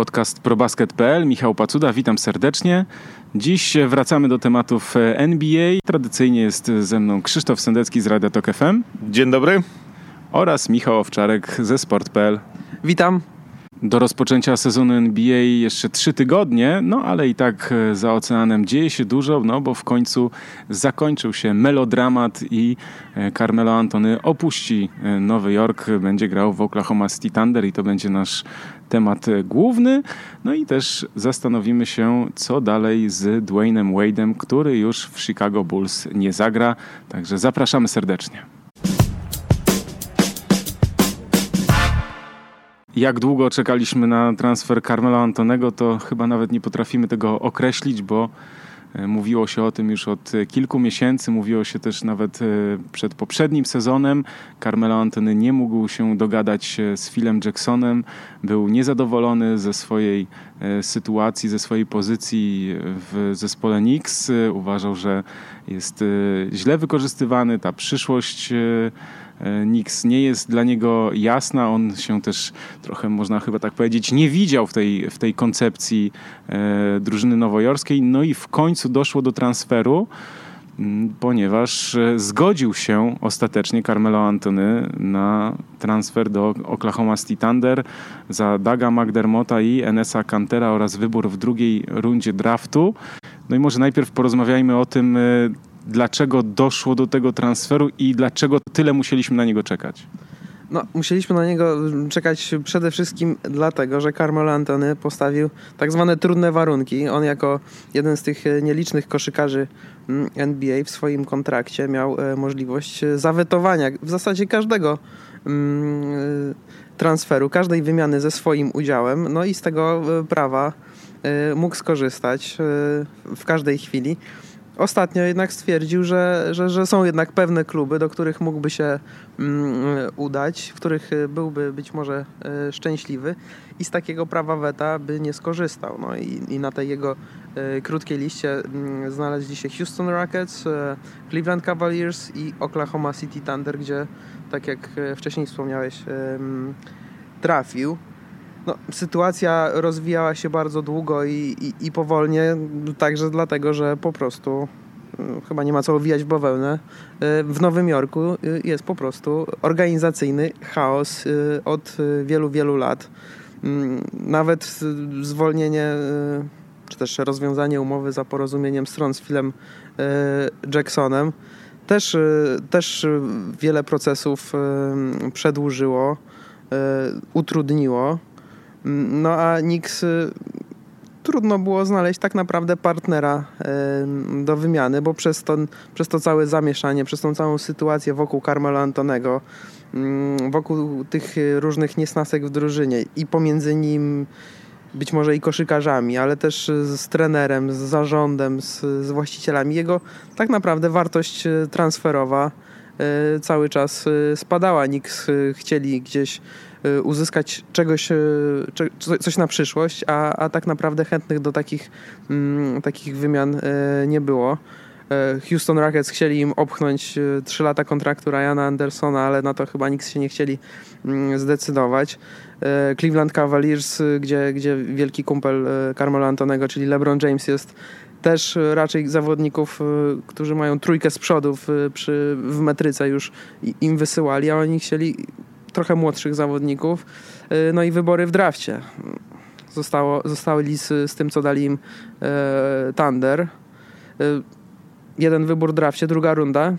podcast probasket.pl. Michał Pacuda, witam serdecznie. Dziś wracamy do tematów NBA. Tradycyjnie jest ze mną Krzysztof Sendecki z Radia Tok FM. Dzień dobry. Oraz Michał Owczarek ze Sport.pl. Witam. Do rozpoczęcia sezonu NBA jeszcze trzy tygodnie, no ale i tak e, za oceanem dzieje się dużo, no bo w końcu zakończył się melodramat i e, Carmelo Antony opuści e, Nowy Jork, będzie grał w Oklahoma City Thunder i to będzie nasz temat główny. No i też zastanowimy się, co dalej z Dwaynem Wade'em, który już w Chicago Bulls nie zagra. Także zapraszamy serdecznie. Jak długo czekaliśmy na transfer Carmela Antonego, to chyba nawet nie potrafimy tego określić, bo e, mówiło się o tym już od kilku miesięcy, mówiło się też nawet e, przed poprzednim sezonem. Carmelo Antony nie mógł się dogadać z Philem Jacksonem, był niezadowolony ze swojej e, sytuacji, ze swojej pozycji w zespole Knicks. Uważał, że jest źle wykorzystywany, ta przyszłość E, Nix nie jest dla niego jasna. On się też trochę, można chyba tak powiedzieć, nie widział w tej, w tej koncepcji e, drużyny nowojorskiej. No i w końcu doszło do transferu ponieważ e, zgodził się ostatecznie Carmelo Antony na transfer do Oklahoma City Thunder za Daga McDermotta i Enesa Cantera oraz wybór w drugiej rundzie draftu. No i może najpierw porozmawiajmy o tym, dlaczego doszło do tego transferu i dlaczego tyle musieliśmy na niego czekać? No, musieliśmy na niego czekać przede wszystkim dlatego, że Carmelo Antony postawił tak zwane trudne warunki. On jako jeden z tych nielicznych koszykarzy mm, NBA w swoim kontrakcie miał e, możliwość zawetowania w zasadzie każdego mm, e, transferu, każdej wymiany ze swoim udziałem. No i z tego e, prawa mógł skorzystać w każdej chwili. Ostatnio jednak stwierdził, że, że, że są jednak pewne kluby, do których mógłby się mm, udać, w których byłby być może e, szczęśliwy i z takiego prawa weta by nie skorzystał. No i, i na tej jego e, krótkiej liście mm, znaleźli się Houston Rockets, Cleveland Cavaliers i Oklahoma City Thunder, gdzie tak jak wcześniej wspomniałeś trafił no, sytuacja rozwijała się bardzo długo i, i, i powolnie, także dlatego, że po prostu mm, chyba nie ma co owijać w bawełnę. Y, w Nowym Jorku y, jest po prostu organizacyjny chaos y, od wielu, wielu lat. Mm, nawet zwolnienie czy też rozwiązanie umowy za porozumieniem stron z Philem Jacksonem też, też wiele procesów przedłużyło, utrudniło. No a Nix y, trudno było znaleźć tak naprawdę partnera do wymiany, bo przez to, przez to całe zamieszanie, przez tą całą sytuację wokół Carmelo Antonego, mm, wokół tych różnych niesnasek w drużynie i pomiędzy nim być może i koszykarzami, ale też z trenerem, z zarządem, z, z właścicielami. Jego tak naprawdę wartość y, transferowa y, cały czas spadała. Nikt chcieli gdzieś Y, uzyskać czegoś, y, coś na przyszłość, a, a tak naprawdę chętnych do takich, mm, takich wymian y, nie było. Houston Rockets chcieli im opchnąć 3 lata kontraktu Ryana Andersona, ale na to chyba nikt się nie chcieli mm, zdecydować. Cleveland Cavaliers, gdzie, gdzie wielki kumpel Carmelo Antonego, czyli LeBron James jest też raczej zawodników, którzy mają trójkę z przodu w, przy, w metryce już im wysyłali, a oni chcieli trochę młodszych zawodników. Y, no i wybory w drafcie. Zostało, zostały z, z tym, co dali im e, Thunder. E, jeden wybór w drafcie, druga runda.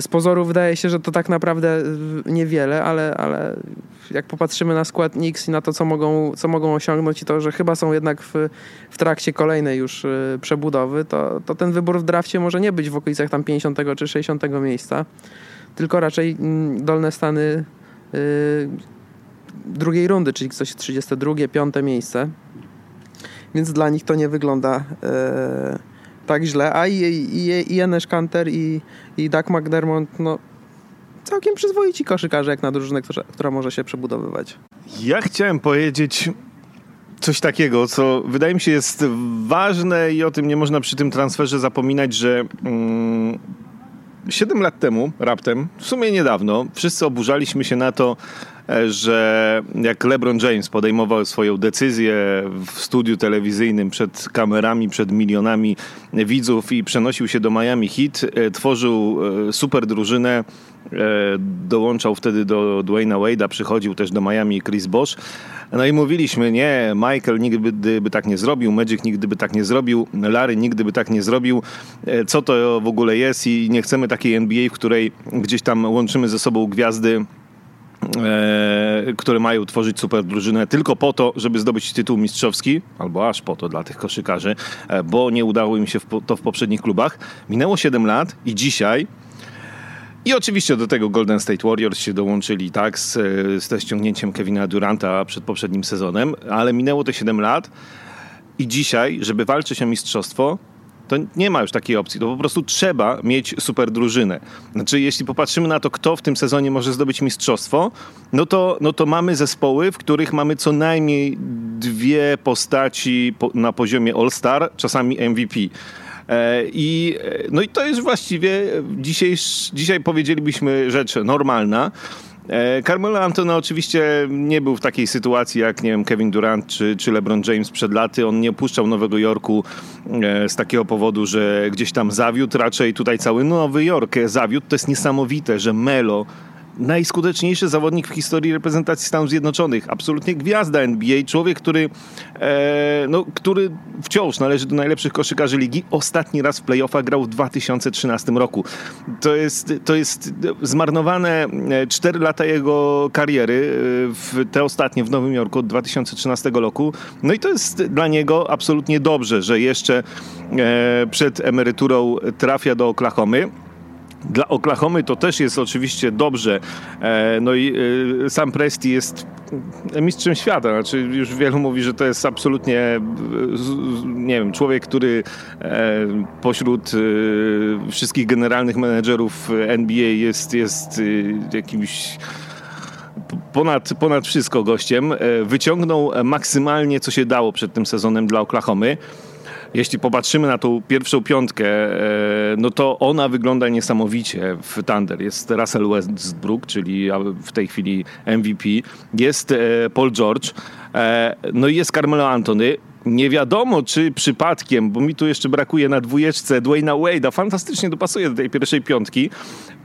Z pozoru wydaje się, że to tak naprawdę niewiele, ale, ale jak popatrzymy na skład Knicks i na to, co mogą, co mogą osiągnąć i to, że chyba są jednak w, w trakcie kolejnej już przebudowy, to, to ten wybór w drafcie może nie być w okolicach tam 50 czy 60 miejsca, tylko raczej mm, dolne Stany drugiej rundy, czyli coś 32, 5 miejsce. Więc dla nich to nie wygląda e, tak źle. A i, i, i Enes Kanter i, i Doug McDermott, no całkiem przyzwoici koszykarze jak na drużynę, która, która może się przebudowywać. Ja chciałem powiedzieć coś takiego, co wydaje mi się jest ważne i o tym nie można przy tym transferze zapominać, że mm, 7 lat temu, raptem, w sumie niedawno, wszyscy oburzaliśmy się na to, że jak LeBron James podejmował swoją decyzję w studiu telewizyjnym przed kamerami, przed milionami widzów i przenosił się do Miami Heat, e, tworzył e, super drużynę, dołączał wtedy do Dwayna Wade'a, przychodził też do Miami Chris Bosh. No i mówiliśmy, nie, Michael nigdy by tak nie zrobił, Magic nigdy by tak nie zrobił, Larry nigdy by tak nie zrobił. Co to w ogóle jest i nie chcemy takiej NBA, w której gdzieś tam łączymy ze sobą gwiazdy e, które mają tworzyć super drużynę tylko po to, żeby zdobyć tytuł mistrzowski, albo aż po to dla tych koszykarzy, e, bo nie udało im się w, to w poprzednich klubach. Minęło 7 lat i dzisiaj i oczywiście do tego Golden State Warriors się dołączyli, tak, z, z ściągnięciem Kevina Duranta przed poprzednim sezonem, ale minęło te 7 lat i dzisiaj, żeby walczyć o mistrzostwo, to nie ma już takiej opcji. To po prostu trzeba mieć super drużynę. Znaczy, jeśli popatrzymy na to, kto w tym sezonie może zdobyć mistrzostwo, no to, no to mamy zespoły, w których mamy co najmniej dwie postaci na poziomie All-Star, czasami MVP. E, I, e, no i to jest właściwie dzisiaj, dzisiaj powiedzielibyśmy rzecz normalna. E, Carmelo Antona oczywiście nie był w takiej sytuacji jak, nie wiem, Kevin Durant czy, czy LeBron James przed laty. On nie opuszczał Nowego Jorku z takiego powodu, że gdzieś tam zawiódł. Raczej tutaj cały Nowy Jork zawiódł. To jest niesamowite, że Melo najskuteczniejszy zawodnik w historii reprezentacji Stanów Zjednoczonych. Absolutnie gwiazda NBA, człowiek, który, e, no, który wciąż należy do najlepszych koszykarzy ligi. Ostatni raz w playoffach grał w 2013 roku. To jest, to jest zmarnowane 4 e, lata jego kariery, e, w te ostatnie w Nowym Jorku od 2013 roku. No i to jest dla niego absolutnie dobrze, że jeszcze e, przed emeryturą trafia do Oklahomy. Dla Oklahomy to też jest oczywiście dobrze. E, no i e, sam Presti jest mistrzem świata. Znaczy już wielu mówi, że to jest absolutnie e, nie wiem, człowiek, który pośród wszystkich generalnych menedżerów NBA jest, jest jakimś ponad, ponad wszystko gościem. Wyciągnął maksymalnie, co się dało przed tym sezonem dla Oklahomy jeśli popatrzymy na tą pierwszą piątkę, e, no to ona wygląda niesamowicie w Thunder. Jest Russell Westbrook, czyli w tej chwili MVP, jest e, Paul George, e, no i jest Carmelo Anthony. Nie wiadomo, czy przypadkiem, bo mi tu jeszcze brakuje na dwójeczce Dwayna Wade'a, fantastycznie dopasuje do tej pierwszej piątki.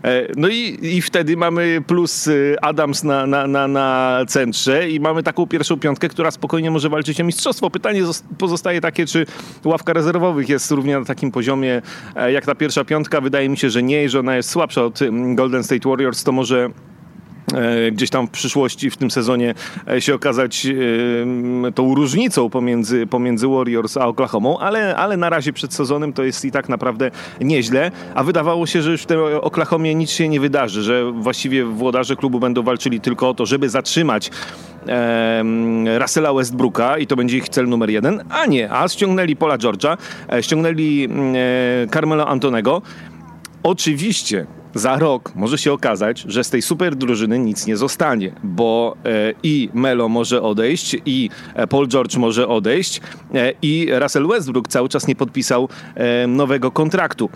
E, no i, i wtedy mamy plus y, Adams na, na, na, na centrze i mamy taką pierwszą piątkę, która spokojnie może walczyć o mistrzostwo. Pytanie pozostaje takie, czy ławka rezerwowych jest równie na takim poziomie e, jak ta pierwsza piątka. Wydaje mi się, że nie, że ona jest słabsza od mm, Golden State Warriors, to może E, gdzieś tam w przyszłości w tym sezonie e, się okazać e, tą różnicą pomiędzy, pomiędzy Warriors a Oklahoma, ale, ale na razie przed sezonem to jest i tak naprawdę nieźle, a wydawało się, że już w tej Oklahomie nic się nie wydarzy, że właściwie włodarze klubu będą walczyli tylko o to, żeby zatrzymać Russella Westbrooka i to będzie ich cel numer jeden, a nie, a ściągnęli Paula George'a, ściągnęli Carmelo Antonego. Oczywiście za rok może się okazać, że z tej super drużyny nic nie zostanie, bo e, i Melo może odejść, i e, Paul George może odejść, e, i Russell Westbrook cały czas nie podpisał e, nowego kontraktu.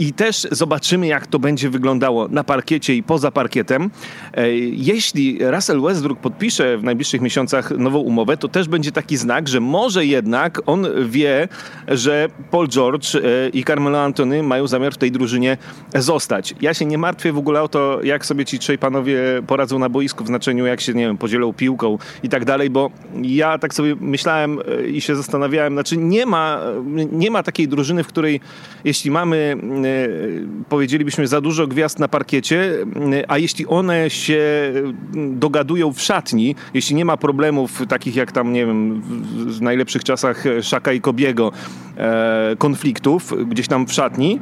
I też zobaczymy, jak to będzie wyglądało na parkiecie i poza parkietem. E, jeśli Russell Westbrook podpisze w najbliższych miesiącach nową umowę, to też będzie taki znak, że może jednak on wie, że Paul George e, i Carmelo Antony mają zamiar w tej drużynie zostać. Ja się nie martwię w ogóle o to, jak sobie ci trzej panowie poradzą na boisku, w znaczeniu jak się, nie wiem, podzielą piłką i tak dalej, bo ja tak sobie myślałem e, i się zastanawiałem, znaczy nie ma, nie ma takiej drużyny, w której jeśli mamy powiedzielibyśmy za dużo gwiazd na parkiecie, a jeśli one się dogadują w szatni, jeśli nie ma problemów takich jak tam, nie wiem, w najlepszych czasach Szaka i Kobiego, e, konfliktów gdzieś tam w szatni,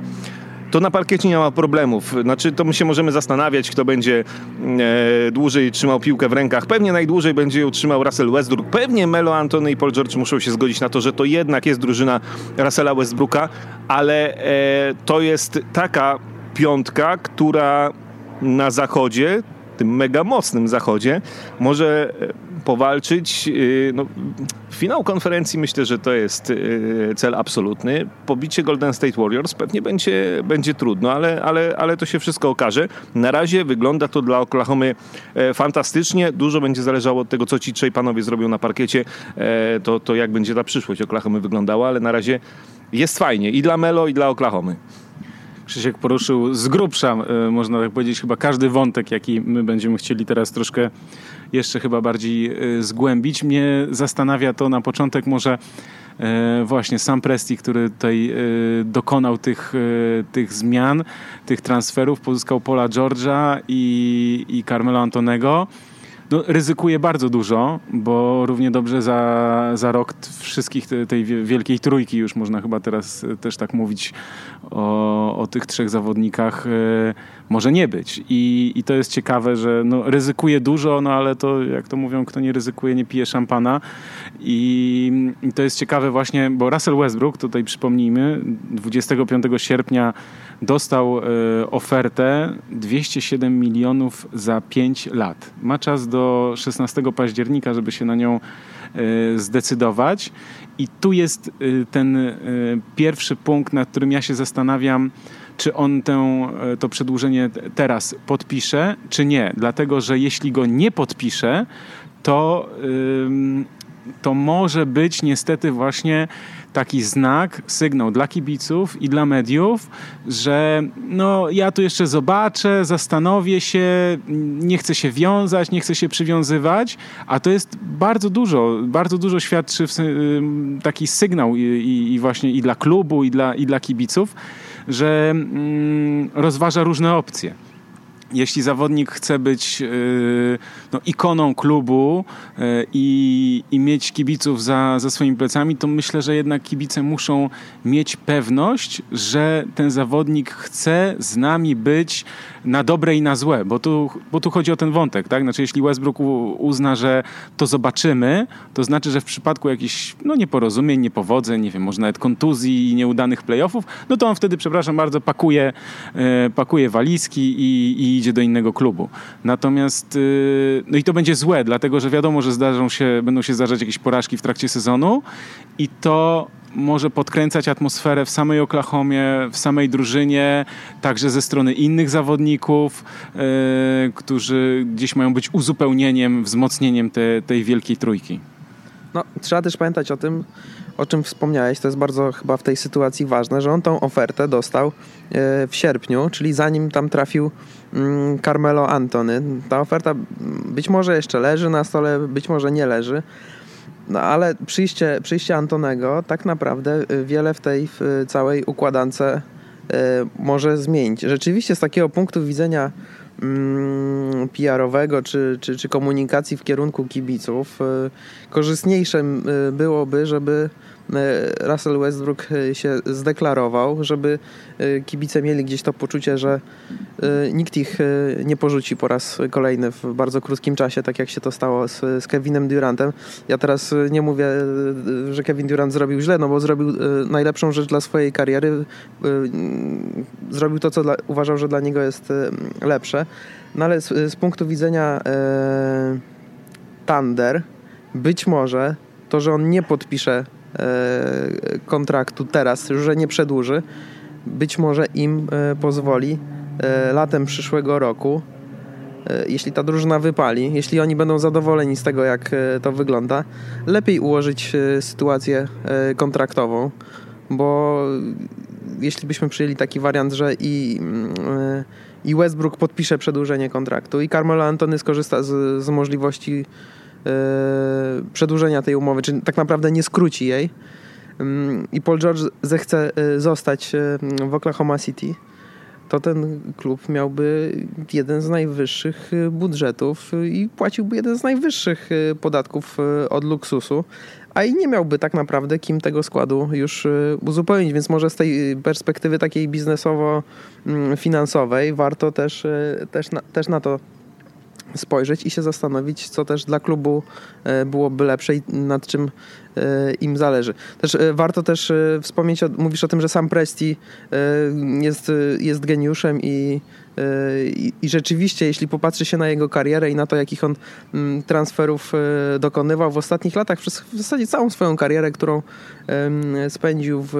to na parkiecie nie ma problemów. Znaczy, to my się możemy zastanawiać, kto będzie e, dłużej trzymał piłkę w rękach. Pewnie najdłużej będzie ją trzymał Russell Westbrook. Pewnie Melo Antony i Paul George muszą się zgodzić na to, że to jednak jest drużyna Russella Westbrooka, ale e, to jest taka piątka, która na zachodzie, tym mega mocnym zachodzie, może e, powalczyć. No, finał konferencji myślę, że to jest cel absolutny. Pobicie Golden State Warriors pewnie będzie, będzie trudno, ale, ale, ale to się wszystko okaże. Na razie wygląda to dla Oklahomy fantastycznie. Dużo będzie zależało od tego, co ci trzej panowie zrobią na parkiecie, to, to jak będzie ta przyszłość Oklahomy wyglądała, ale na razie jest fajnie i dla Melo, i dla Oklahomy. Krzysiek poruszył z grubsza, e, można tak powiedzieć, chyba każdy wątek, jaki my będziemy chcieli teraz troszkę jeszcze chyba bardziej e, zgłębić. Mnie zastanawia to na początek może e, właśnie sam Presti, który tutaj dokonał tych, tych zmian, tych transferów, pozyskał Paula George'a i, i Carmelo Antonego no, ryzykuje bardzo dużo, bo równie dobrze za, za rok wszystkich te, tej wielkiej trójki, już można chyba teraz też tak mówić o, o tych trzech zawodnikach, e, może nie być. I, I to jest ciekawe, że no, ryzykuje dużo, no ale to jak to mówią, kto nie ryzykuje, nie pije szampana. I, I to jest ciekawe właśnie, bo Russell Westbrook, tutaj przypomnijmy, 25 sierpnia dostał e, ofertę 207 milionów za 5 lat. Ma czas do 16 października, żeby się na nią e, zdecydować. I tu jest e, ten pierwszy punkt, nad którym ja się zastanawiam, czy on tę, to przedłużenie teraz podpisze, czy nie. Dlatego, że jeśli go nie podpisze, to, to może być niestety właśnie taki znak, sygnał dla kibiców i dla mediów, że no ja tu jeszcze zobaczę, zastanowię się, nie chcę się wiązać, nie chcę się przywiązywać, a to jest bardzo dużo, bardzo dużo świadczy taki sygnał i, i, właśnie i dla klubu, i dla, i dla kibiców, że mm, rozważa różne opcje jeśli zawodnik chce być yy, no, ikoną klubu yy, i, i mieć kibiców za, za swoimi plecami, to myślę, że jednak kibice muszą mieć pewność, że ten zawodnik chce z nami być na dobre i na złe, bo tu, bo tu chodzi o ten wątek, tak? Znaczy, jeśli Westbrook uzna, że to zobaczymy, to znaczy, że w przypadku jakichś no, nieporozumień, niepowodzeń, nie wiem, może nawet kontuzji i nieudanych playoffów, no to on wtedy, przepraszam bardzo, pakuje, yy, pakuje walizki i, i idzie do innego klubu. Natomiast, y, no i to będzie złe, dlatego że wiadomo, że zdarzą się, będą się zdarzać jakieś porażki w trakcie sezonu i to może podkręcać atmosferę w samej Oklahomie, w samej drużynie, także ze strony innych zawodników, yy, którzy gdzieś mają być uzupełnieniem, wzmocnieniem te, tej wielkiej trójki. No, trzeba też pamiętać o tym, o czym wspomniałeś, to jest bardzo chyba w tej sytuacji ważne, że on tą ofertę dostał e, w sierpniu, czyli zanim tam trafił mm, Carmelo Antony. Ta oferta być może jeszcze leży na stole, być może nie leży. No ale przyjście, przyjście Antonego tak naprawdę wiele w tej w całej układance e, może zmienić. Rzeczywiście z takiego punktu widzenia mm, PR-owego czy, czy, czy komunikacji w kierunku kibiców, e, korzystniejsze byłoby, żeby Russell Westbrook e, się zdeklarował, żeby e, kibice mieli gdzieś to poczucie, że nikt ich nie porzuci po raz kolejny w bardzo krótkim czasie, tak jak się to stało z, z Kevinem Durantem. Ja teraz nie mówię, że Kevin Durant zrobił źle, no bo zrobił najlepszą rzecz dla swojej kariery. Zrobił to, co dla, uważał, że dla niego jest lepsze. No ale z, z punktu widzenia e, Thunder, być może to, że on nie podpisze E, kontraktu teraz, że nie przedłuży, być może im e, pozwoli e, latem przyszłego roku, jeśli ta drużyna wypali, jeśli oni będą zadowoleni z tego, jak to wygląda, lepiej ułożyć sytuację kontraktową, bo jeśli byśmy przyjęli taki wariant, że i, i Westbrook podpisze przedłużenie kontraktu i Carmelo Antony skorzysta z, z możliwości E, przedłużenia tej umowy, czy tak naprawdę nie skróci jej. Mm, i Paul George zechce e, zostać e, w Oklahoma City, to ten klub miałby jeden z najwyższych budżetów i płaciłby jeden z najwyższych podatków od luksusu, a i nie miałby tak naprawdę kim tego składu już uzupełnić, więc może z tej perspektywy takiej biznesowo-finansowej mm, warto też, też, na, też na to spojrzeć i się zastanowić, co też dla klubu e, byłoby lepsze i nad czym e, im zależy. Też e, warto też wspomnieć, mówisz o tym, że sam Presti jest, jest geniuszem i I, rzeczywiście, jeśli popatrzy się na jego karierę i na to, jakich on mm, transferów dokonywał w ostatnich latach, przez w zasadzie całą swoją karierę, którą spędził w,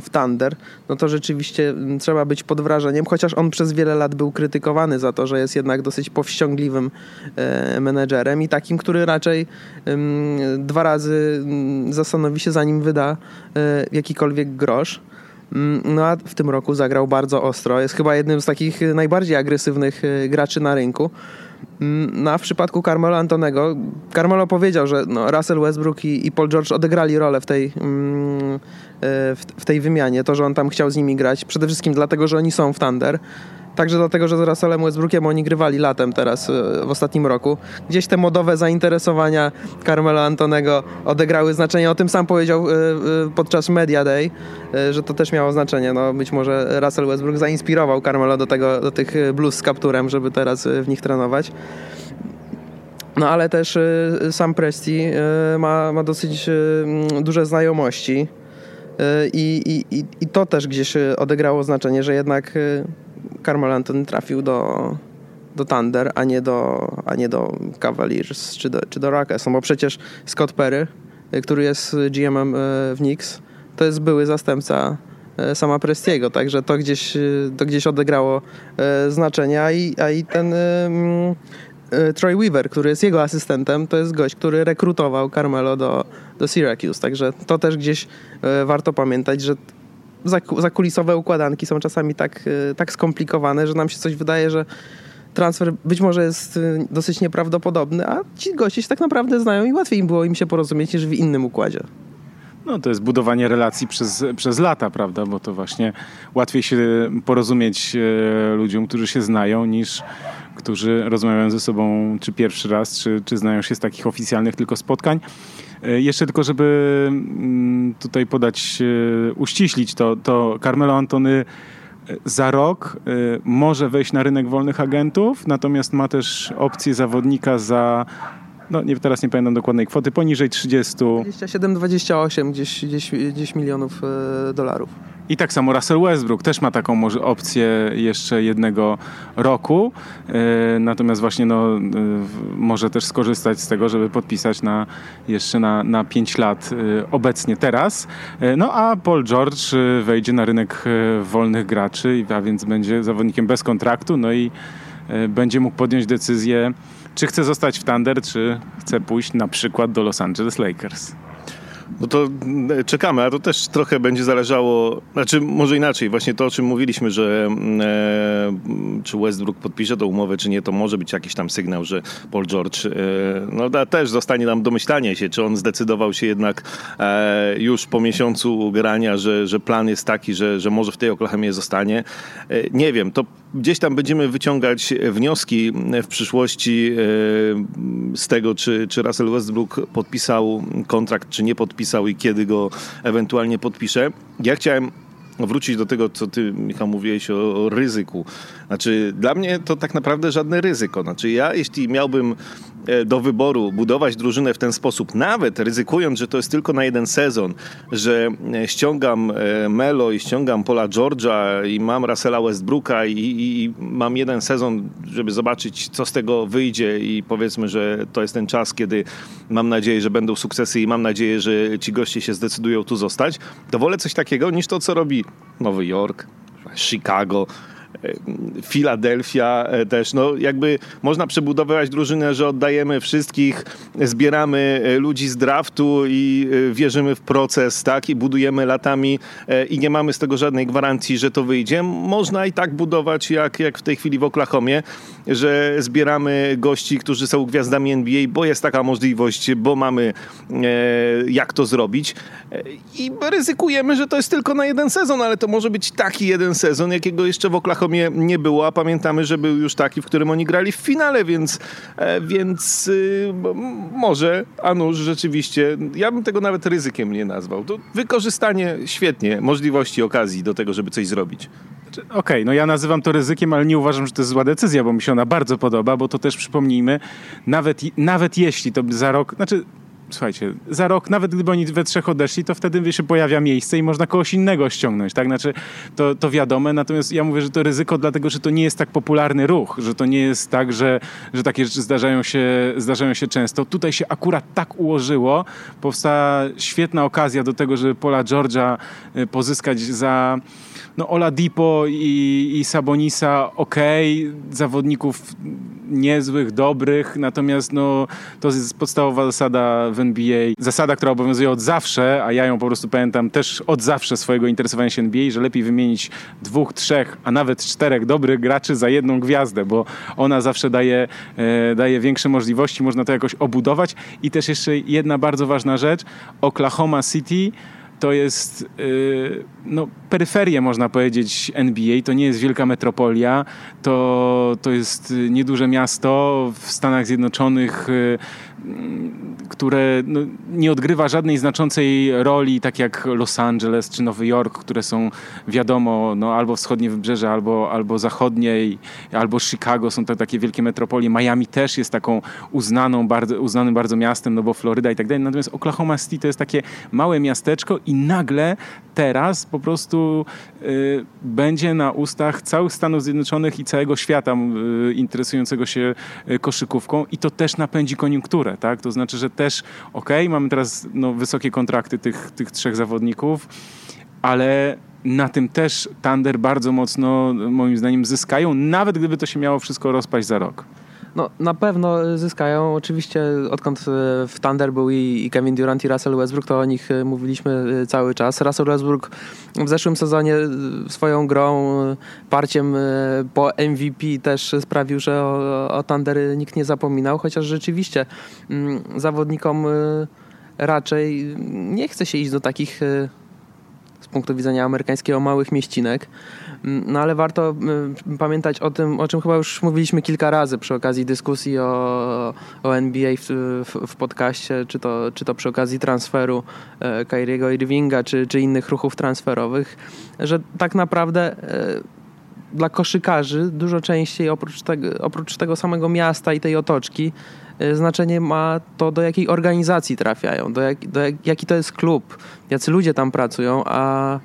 w Thunder, no to rzeczywiście mm, trzeba być pod wrażeniem, chociaż on przez wiele lat był krytykowany za to, że jest jednak dosyć powściągliwym e, menedżerem i takim, który raczej dwa razy mm, zastanowi się, zanim wyda e, jakikolwiek grosz. Mm, no a w tym roku zagrał bardzo ostro. Jest chyba jednym z takich najbardziej agresywnych e, graczy na rynku. Mm, no a w przypadku Carmelo Antonego, Carmelo powiedział, że no, Russell Westbrook i, i, Paul George odegrali rolę w tej, mm, w, w tej wymianie. To, że on tam chciał z nimi grać, przede wszystkim dlatego, że oni są w Thunder. Także dlatego, że z Russellem Westbrookiem oni grywali latem teraz e, w ostatnim roku. Gdzieś te modowe zainteresowania Carmelo Antonego odegrały znaczenie. O tym sam powiedział e, e, podczas Media Day, że to też miało znaczenie. No, być może Russell Westbrook zainspirował Carmelo do, tego, do tych blues z kapturem, żeby teraz w nich trenować. No ale też sam Presti ma, ma dosyć duże znajomości. I, i, I to też gdzieś odegrało znaczenie, że jednak Carmel Anthony trafił do, do Thunder, a nie do, a nie do Cavaliers czy do, czy do Rockets. No bo przecież Scott Perry, który jest GM-em e, w Knicks, to jest były zastępca e, sama Prestiego, także to gdzieś, to gdzieś odegrało znaczenie, a i, a i ten um, Troy Weaver, który jest jego asystentem, to jest gość, który rekrutował Carmelo do, do Syracuse, także to też gdzieś warto pamiętać, że zakulisowe układanki są czasami tak, y, tak skomplikowane, że nam się coś wydaje, że transfer być może jest y, dosyć nieprawdopodobny, a ci goście się tak naprawdę znają i łatwiej im było im się porozumieć niż w innym układzie. No to jest budowanie relacji przez, przez lata, prawda? Bo to właśnie łatwiej się porozumieć e, ludziom, którzy się znają, niż którzy rozmawiają ze sobą czy pierwszy raz, czy, czy znają się z takich oficjalnych tylko spotkań. E, jeszcze tylko, żeby mm, tutaj podać, e, uściślić to, to Carmelo Antony e, za rok może wejść na rynek wolnych agentów, natomiast ma też opcję zawodnika za no nie, teraz nie pamiętam dokładnej kwoty, poniżej 30. 27-28 gdzieś, gdzieś, gdzieś milionów dolarów. I tak samo Russell Westbrook też ma taką opcję jeszcze jednego roku, e, natomiast właśnie no, e, może też skorzystać z tego, żeby podpisać na, jeszcze na, na 5 lat e, obecnie teraz. No a Paul George wejdzie na rynek wolnych graczy, a więc będzie zawodnikiem bez kontraktu, no i będzie mógł podjąć decyzję, czy chce zostać w Thunder, czy chce pójść na przykład do Los Angeles Lakers. No to e, czekamy, a to też trochę będzie zależało, znaczy może inaczej, właśnie to o czym mówiliśmy, że e, czy Westbrook podpisze tę umowę, czy nie, to może być jakiś tam sygnał, że Paul George e, no też zostanie nam domyślanie się, czy on zdecydował się jednak e, już po miesiącu grania, że, że plan jest taki, że, że może w tej Oklahomie zostanie. E, nie wiem, to gdzieś tam będziemy wyciągać wnioski w przyszłości e, z tego, czy, czy Russell Westbrook podpisał kontrakt, czy nie podpisał i kiedy go ewentualnie podpisze. Ja chciałem wrócić do tego, co ty, Michał, mówiłeś o, o, ryzyku. Znaczy, dla mnie to tak naprawdę żadne ryzyko. Znaczy, ja jeśli miałbym do wyboru budować drużynę w ten sposób, nawet ryzykując, że to jest tylko na jeden sezon, że e, ściągam e, Melo i ściągam Paula George'a i mam Russella Westbrooka i, i, i mam jeden sezon, żeby zobaczyć, co z tego wyjdzie i powiedzmy, że to jest ten czas, kiedy mam nadzieję, że będą sukcesy i mam nadzieję, że ci goście się zdecydują tu zostać, to wolę coś takiego niż to, co robi Nowy Jork, Chicago, Filadelfia e, też, no jakby można przebudowywać drużynę, że oddajemy wszystkich, zbieramy e, ludzi z draftu i e, wierzymy w proces, tak, i budujemy latami i nie mamy z tego żadnej gwarancji, że to wyjdzie. Można i tak budować, jak, jak w tej chwili w Oklahomie, że zbieramy gości, którzy są gwiazdami NBA, bo jest taka możliwość, bo mamy jak to zrobić. I ryzykujemy, że to jest tylko na jeden sezon, ale to może być taki jeden sezon, jakiego jeszcze w Oklahomie Nie było, a pamiętamy, że był już taki, w którym oni grali w finale, więc, e, więc y, może, a nuż rzeczywiście, ja bym tego nawet ryzykiem nie nazwał. To wykorzystanie świetnie możliwości, okazji do tego, żeby coś zrobić. Znaczy, okej, okay, no ja nazywam to ryzykiem, ale nie uważam, że to jest zła decyzja, bo mi się ona bardzo podoba, bo to też przypomnijmy, nawet, nawet jeśli to za rok, znaczy słuchajcie, za rok, nawet gdyby oni we trzech odeszli, to wtedy się pojawia miejsce i można kogoś innego ściągnąć, tak? Znaczy, to, to wiadome, natomiast ja mówię, że to ryzyko dlatego, że to nie jest tak popularny ruch, że to nie jest tak, że, że takie rzeczy zdarzają się, zdarzają się często. Tutaj się akurat tak ułożyło, powstała świetna okazja do tego, żeby Pola Georgia y, pozyskać za no Oladipo i, i Sabonisa ok, zawodników niezłych, dobrych, natomiast no, to jest podstawowa zasada w NBA, zasada, która obowiązuje od zawsze, a ja ją po prostu pamiętam też od zawsze swojego interesowania się NBA, że lepiej wymienić dwóch, trzech, a nawet czterech dobrych graczy za jedną gwiazdę, bo ona zawsze daje, e, daje większe możliwości, można to jakoś obudować. I też jeszcze jedna bardzo ważna rzecz, Oklahoma City to jest yy, no, peryferia, można powiedzieć, NBA. To nie jest wielka metropolia, to, to jest nieduże miasto w Stanach Zjednoczonych, yy, które no, nie odgrywa żadnej znaczącej roli, tak jak Los Angeles czy Nowy Jork, które są wiadomo no, albo wschodnie wybrzeże, albo, albo zachodnie, albo Chicago są to takie wielkie metropolie. Miami też jest taką uznaną, bardzo, uznanym bardzo miastem, no bo Floryda i tak dalej. Natomiast Oklahoma City to jest takie małe miasteczko i nagle teraz po prostu y, będzie na ustach całych Stanów Zjednoczonych i całego świata y, interesującego się y, koszykówką i to też napędzi koniunkturę, tak? To znaczy, że też ok, mamy teraz no, wysokie kontrakty tych, tych trzech zawodników, ale na tym też Thunder bardzo mocno moim zdaniem zyskają, nawet gdyby to się miało wszystko rozpaść za rok. No, na pewno zyskają. Oczywiście odkąd e, w Thunder był i Kevin Durant i Russell Westbrook, to o nich e, mówiliśmy e, cały czas. Russell Westbrook w zeszłym sezonie swoją grą, parciem po MVP też sprawił, że o, o Thunder nikt nie zapominał, chociaż rzeczywiście mm, zawodnikom raczej nie chce się iść do takich z punktu widzenia amerykańskiego małych mieścinek. Mm, no ale warto y, pamiętać o tym, o czym chyba już mówiliśmy kilka razy przy okazji dyskusji o, o NBA w, w, w podcaście, czy to, czy to przy okazji transferu e, Kyriego Irvinga, czy, czy innych ruchów transferowych, że tak naprawdę e, dla koszykarzy dużo częściej oprócz tego, oprócz tego samego miasta i tej otoczki znaczenie ma to, do jakiej organizacji trafiają, do, jak, do jak, jaki to jest klub, jacy ludzie tam pracują, a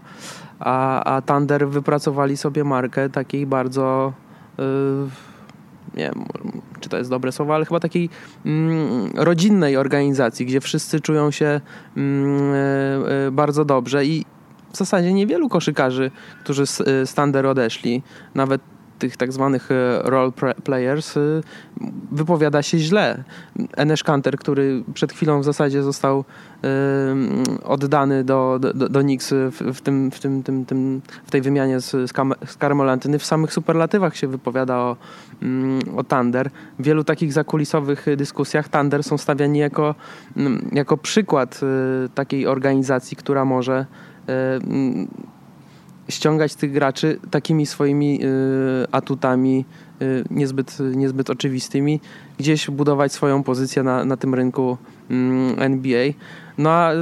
a, a Thunder wypracowali sobie markę takiej bardzo yy, nie wiem, czy to jest dobre słowo, ale chyba takiej mm, rodzinnej organizacji, gdzie wszyscy czują się mm, yy, bardzo dobrze i w zasadzie niewielu koszykarzy, którzy z, z Thunder odeszli, nawet tych tak zwanych e, role players y, wypowiada się źle. Enes Kanter, który przed chwilą w zasadzie został oddany do, do, do w, tym, w, tym, tym, tym, w tej wymianie z, z, Carmelantyny, w samych superlatywach się wypowiada o, mm, o Thunder. W wielu takich zakulisowych dyskusjach Thunder są stawiani jako, mm, jako przykład y, takiej organizacji, która może y, ściągać tych graczy takimi swoimi y, atutami y, niezbyt, niezbyt oczywistymi, gdzieś budować swoją pozycję na, na tym rynku mm, NBA. No a y,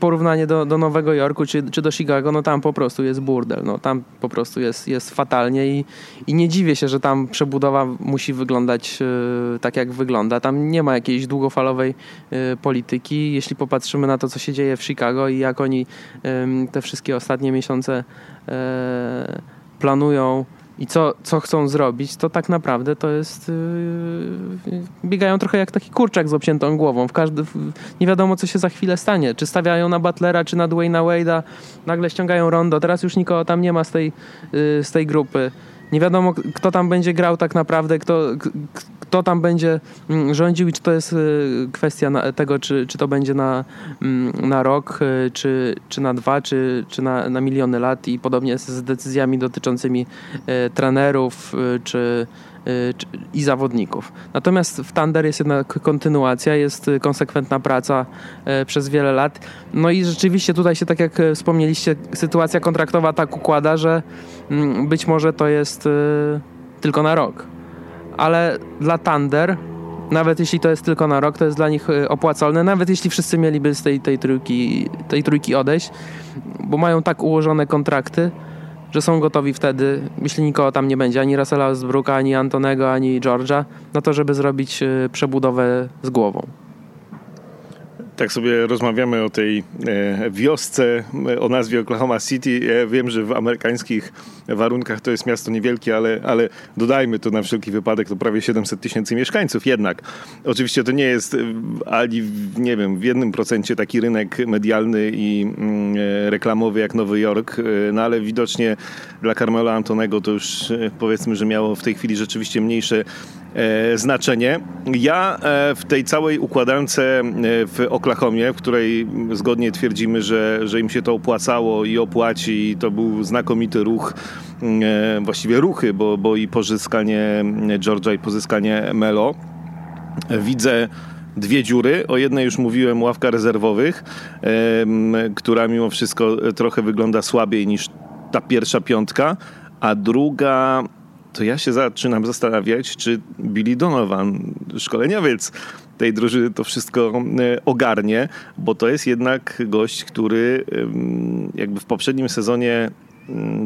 porównanie do, do Nowego Jorku czy, czy do Chicago, no tam po prostu jest burdel. No, tam po prostu jest, jest fatalnie i, i nie dziwię się, że tam przebudowa musi wyglądać y, tak, jak wygląda. Tam nie ma jakiejś długofalowej y, polityki. Jeśli popatrzymy na to, co się dzieje w Chicago i jak oni te wszystkie ostatnie miesiące y, planują i co, co chcą zrobić, to tak naprawdę to jest. Yy, biegają trochę jak taki kurczak z obciętą głową. W każdy, w, nie wiadomo, co się za chwilę stanie. Czy stawiają na Butlera, czy na Dwayna Wade'a, nagle ściągają rondo. Teraz już nikogo tam nie ma z tej, yy, z tej grupy. Nie wiadomo, kto tam będzie grał tak naprawdę, kto, kto tam będzie mm, rządził i czy to jest y, kwestia tego, czy, czy to będzie na, mm, na rok, y, czy, czy na dwa, czy, czy na, na miliony lat i podobnie z decyzjami dotyczącymi y, trenerów, czy i zawodników. Natomiast w Thunder jest jednak kontynuacja, jest konsekwentna praca przez wiele lat. No i rzeczywiście tutaj się, tak jak wspomnieliście, sytuacja kontraktowa tak układa, że mm, być może to jest tylko na rok ale dla Thunder, nawet jeśli to jest tylko na rok, to jest dla nich y, opłacalne, nawet jeśli wszyscy mieliby z tej, tej, trójki, tej trójki odejść, bo mają tak ułożone kontrakty, że są gotowi wtedy, jeśli nikogo tam nie będzie, ani Russella Westbrooka, ani Antonego, ani Georgia, na to, żeby zrobić y, przebudowę z głową. tak sobie rozmawiamy o tej e, wiosce o nazwie Oklahoma City. Ja wiem, że w amerykańskich warunkach to jest miasto niewielkie, ale, ale dodajmy to na wszelki wypadek, to prawie 700 tysięcy mieszkańców jednak. Oczywiście to nie jest ani, nie wiem, w jednym procencie taki rynek medialny i mm, e, reklamowy jak Nowy Jork, e, no ale widocznie dla Carmela Antonego to już powiedzmy, że miało w tej chwili rzeczywiście mniejsze E, znaczenie. Ja e, w tej całej układance e, w Oklahomie, w której zgodnie twierdzimy, że, że im się to opłacało i opłaci, i to był znakomity ruch, właściwie ruchy, bo, bo i pozyskanie Georgia i pozyskanie Melo, widzę dwie dziury. O jednej już mówiłem, ławka rezerwowych, która mimo wszystko trochę wygląda słabiej niż ta pierwsza piątka, a druga to ja się zaczynam zastanawiać, czy Billy Donovan, szkoleniowiec tej drużyny, to wszystko e, ogarnie, bo to jest jednak gość, który jakby w poprzednim sezonie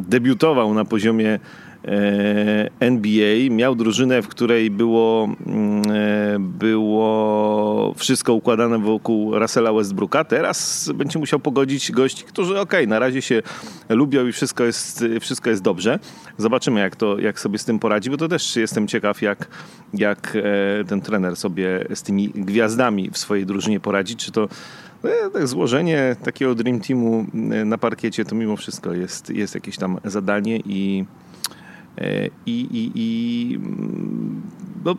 debiutował na poziomie E, NBA. Miał drużynę, w której było, mm, e, było wszystko układane wokół Russella Westbrooka. Teraz będzie musiał pogodzić gości, którzy ok, na razie się lubią i wszystko jest, wszystko jest dobrze. Zobaczymy, jak, to, jak sobie z tym poradzi, bo to też jestem ciekaw, jak, jak e, ten trener sobie z tymi gwiazdami w swojej drużynie poradzi. Czy to tak złożenie takiego Dream Teamu na parkiecie to mimo wszystko jest, jest jakieś tam zadanie i E, I, i, i mm, no,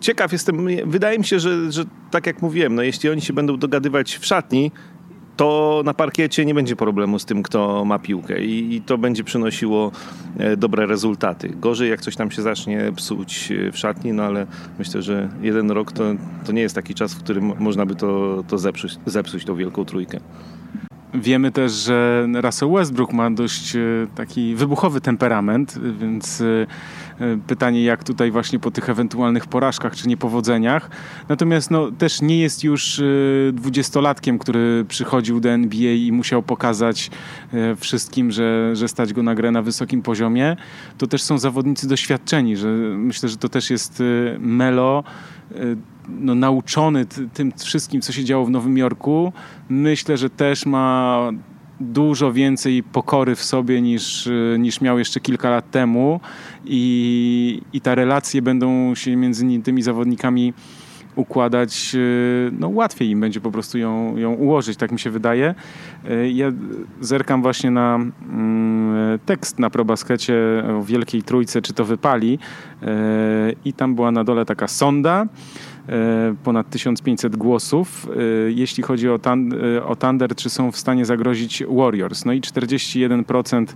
ciekaw jestem, wydaje mi się, że, że tak jak mówiłem, no, jeśli oni się będą dogadywać w szatni, to na parkiecie nie będzie problemu z tym, kto ma piłkę i, i, to będzie przynosiło e, dobre rezultaty. Gorzej, jak coś tam się zacznie psuć e, w szatni, no ale myślę, że jeden rok to, to nie jest taki czas, w którym można by to, to zepsuć, zepsuć tą wielką trójkę. Wiemy też, że Russell Westbrook ma dość e, taki wybuchowy temperament, więc pytanie jak tutaj właśnie po tych ewentualnych porażkach czy niepowodzeniach. Natomiast no, też nie jest już dwudziestolatkiem, który przychodził do NBA i musiał pokazać wszystkim, że, że stać go na grę na wysokim poziomie. To też są zawodnicy doświadczeni, że myślę, że to też jest Melo no, nauczony tym wszystkim, co się działo w Nowym Jorku, myślę, że też ma dużo więcej pokory w sobie niż, niż miał jeszcze kilka lat temu i, i te relacje będą się między tymi zawodnikami układać, no łatwiej im będzie po prostu ją, ją ułożyć, tak mi się wydaje. Ja zerkam właśnie na mm, tekst na probaskecie o Wielkiej Trójce, czy to wypali i tam była na dole taka sonda, ponad 1500 głosów. E, jeśli chodzi o, e, o Thunder, czy są w stanie zagrozić Warriors? No i 41%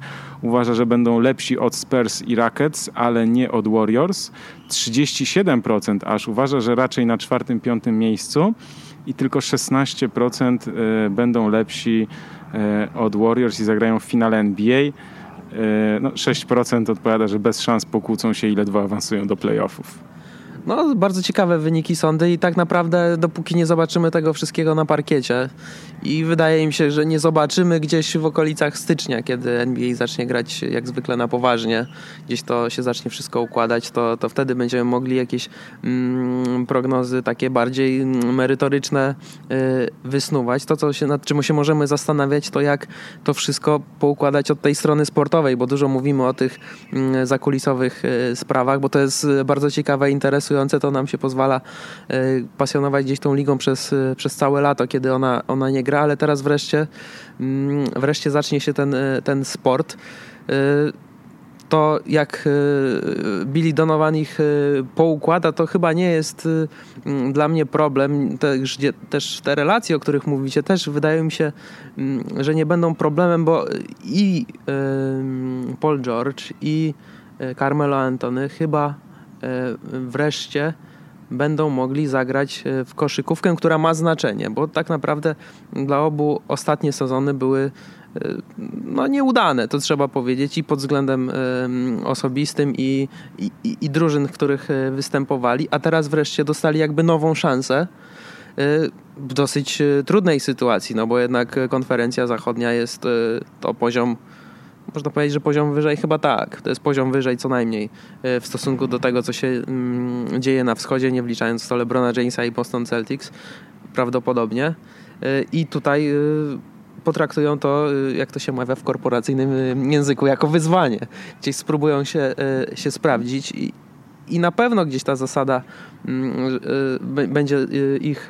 uważa, że będą lepsi od Spurs i Rockets, ale nie od Warriors. 37% aż uważa, że raczej na czwartym, piątym miejscu i tylko 16% będą lepsi od Warriors i zagrają w finale NBA. No, 6% odpowiada, że bez szans pokłócą się i ledwo awansują do playoffów. No, bardzo ciekawe wyniki sądy i tak naprawdę dopóki nie zobaczymy tego wszystkiego na parkiecie i wydaje mi się, że nie zobaczymy gdzieś w okolicach stycznia, kiedy NBA zacznie grać jak zwykle na poważnie, gdzieś to się zacznie wszystko układać, to, to wtedy będziemy mogli jakieś mm, prognozy takie bardziej merytoryczne y, wysnuwać. To, co się, nad czym się możemy zastanawiać, to jak to wszystko poukładać od tej strony sportowej, bo dużo mówimy o tych y, zakulisowych y, sprawach, bo to jest bardzo ciekawe, interesujące, to nam się pozwala y, pasjonować gdzieś tą ligą przez, y, przez całe lato, kiedy ona, ona nie gra, ale teraz wreszcie, mm, wreszcie zacznie się ten, e, ten sport. E, to jak e, Billy Donovan ich poukłada, to chyba nie jest dla mnie problem. Też, też te relacje, o których mówicie, też wydaje mi się, że nie będą problemem, bo i Paul George, i Carmelo Antony chyba wreszcie będą mogli zagrać e, w koszykówkę, która ma znaczenie, bo tak naprawdę dla obu ostatnie sezony były e, no, nieudane, to trzeba powiedzieć, i pod względem osobistym, i, i, i drużyn, w których e, występowali, a teraz wreszcie dostali jakby nową szansę w dosyć trudnej sytuacji, no bo jednak konferencja zachodnia jest to poziom można powiedzieć, że poziom wyżej chyba tak. To jest poziom wyżej co najmniej e, w stosunku do tego, co się mm, dzieje na wschodzie, nie wliczając to LeBrona Jamesa i Boston Celtics. prawdopodobnie. I tutaj potraktują to, jak to się mawia w korporacyjnym języku, jako wyzwanie. Gdzieś spróbują się, się sprawdzić i, i na pewno gdzieś ta zasada mm, będzie ich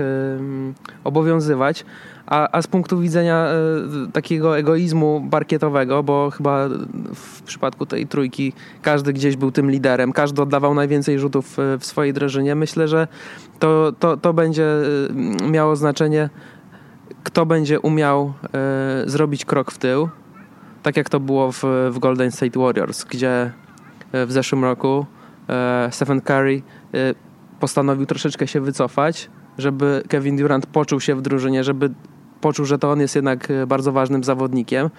obowiązywać, a, a z punktu widzenia e, takiego egoizmu parkietowego, bo chyba w przypadku tej trójki każdy gdzieś był tym liderem, każdy oddawał najwięcej rzutów e, w swojej drużynie, myślę, że to, to, to będzie e, miało znaczenie, kto będzie umiał zrobić krok w tył, tak jak to było w, w Golden State Warriors, gdzie w zeszłym roku Stephen Curry postanowił troszeczkę się wycofać, żeby Kevin Durant poczuł się w drużynie, żeby poczuł, że to on jest jednak e, bardzo ważnym zawodnikiem.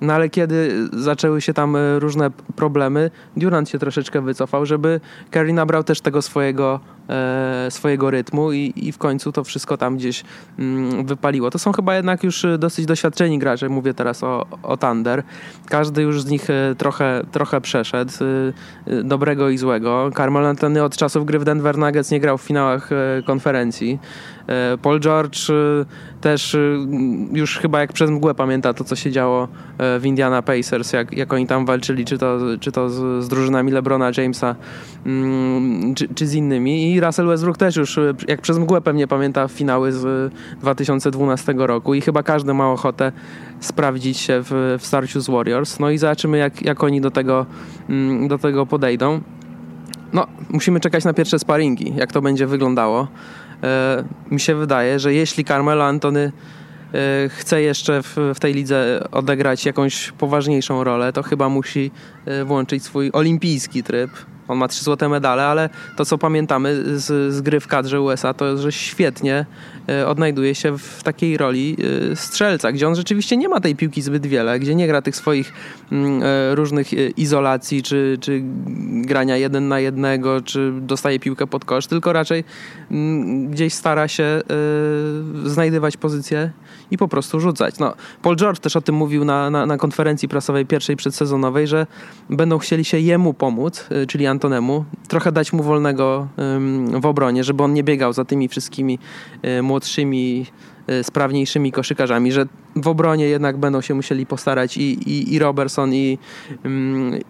No ale kiedy zaczęły się tam e, różne problemy, Durant się troszeczkę wycofał, żeby Kerry nabrał też tego swojego e, swojego rytmu i, i w końcu to wszystko tam gdzieś mm, wypaliło. To są chyba jednak już e, dosyć doświadczeni gracze, mówię teraz o, o Thunder. Każdy już z nich e, trochę, trochę przeszedł, e, dobrego i złego. Carmel Anthony od czasów gry w Denver Nuggets nie grał w finałach konferencji. Paul George też już chyba jak przez mgłę pamięta to, co się działo w Indiana Pacers, jak, jak oni tam walczyli, czy to, czy to z, z drużynami LeBrona Jamesa, mm, czy, czy z innymi. I Russell Westbrook też już, jak przez mgłę pewnie pamięta finały z 2012 roku i chyba każdy ma ochotę sprawdzić się w, w starciu z Warriors. No i zobaczymy, jak, jak oni do tego, mm, do tego podejdą. No, musimy czekać na pierwsze sparingi, jak to będzie wyglądało. E, mi się wydaje, że jeśli Carmelo Antony e, chce jeszcze w, w, tej lidze odegrać jakąś poważniejszą rolę, to chyba musi e, włączyć swój olimpijski tryb, on ma trzy złote medale, ale to, co pamiętamy z, z gry w kadrze USA, to że świetnie e, odnajduje się w takiej roli e, strzelca, gdzie on rzeczywiście nie ma tej piłki zbyt wiele, gdzie nie gra tych swoich mm, e, różnych izolacji, czy, czy grania jeden na jednego, czy dostaje piłkę pod kosz, tylko raczej mm, gdzieś stara się znajdywać pozycję i po prostu rzucać. No, Paul George też o tym mówił na, na, na konferencji prasowej pierwszej przedsezonowej, że będą chcieli się jemu pomóc, czyli Antonemu, trochę dać mu wolnego w obronie, żeby on nie biegał za tymi wszystkimi e, młodszymi, e, sprawniejszymi koszykarzami, że w obronie jednak będą się musieli postarać i, i, i Robertson, i,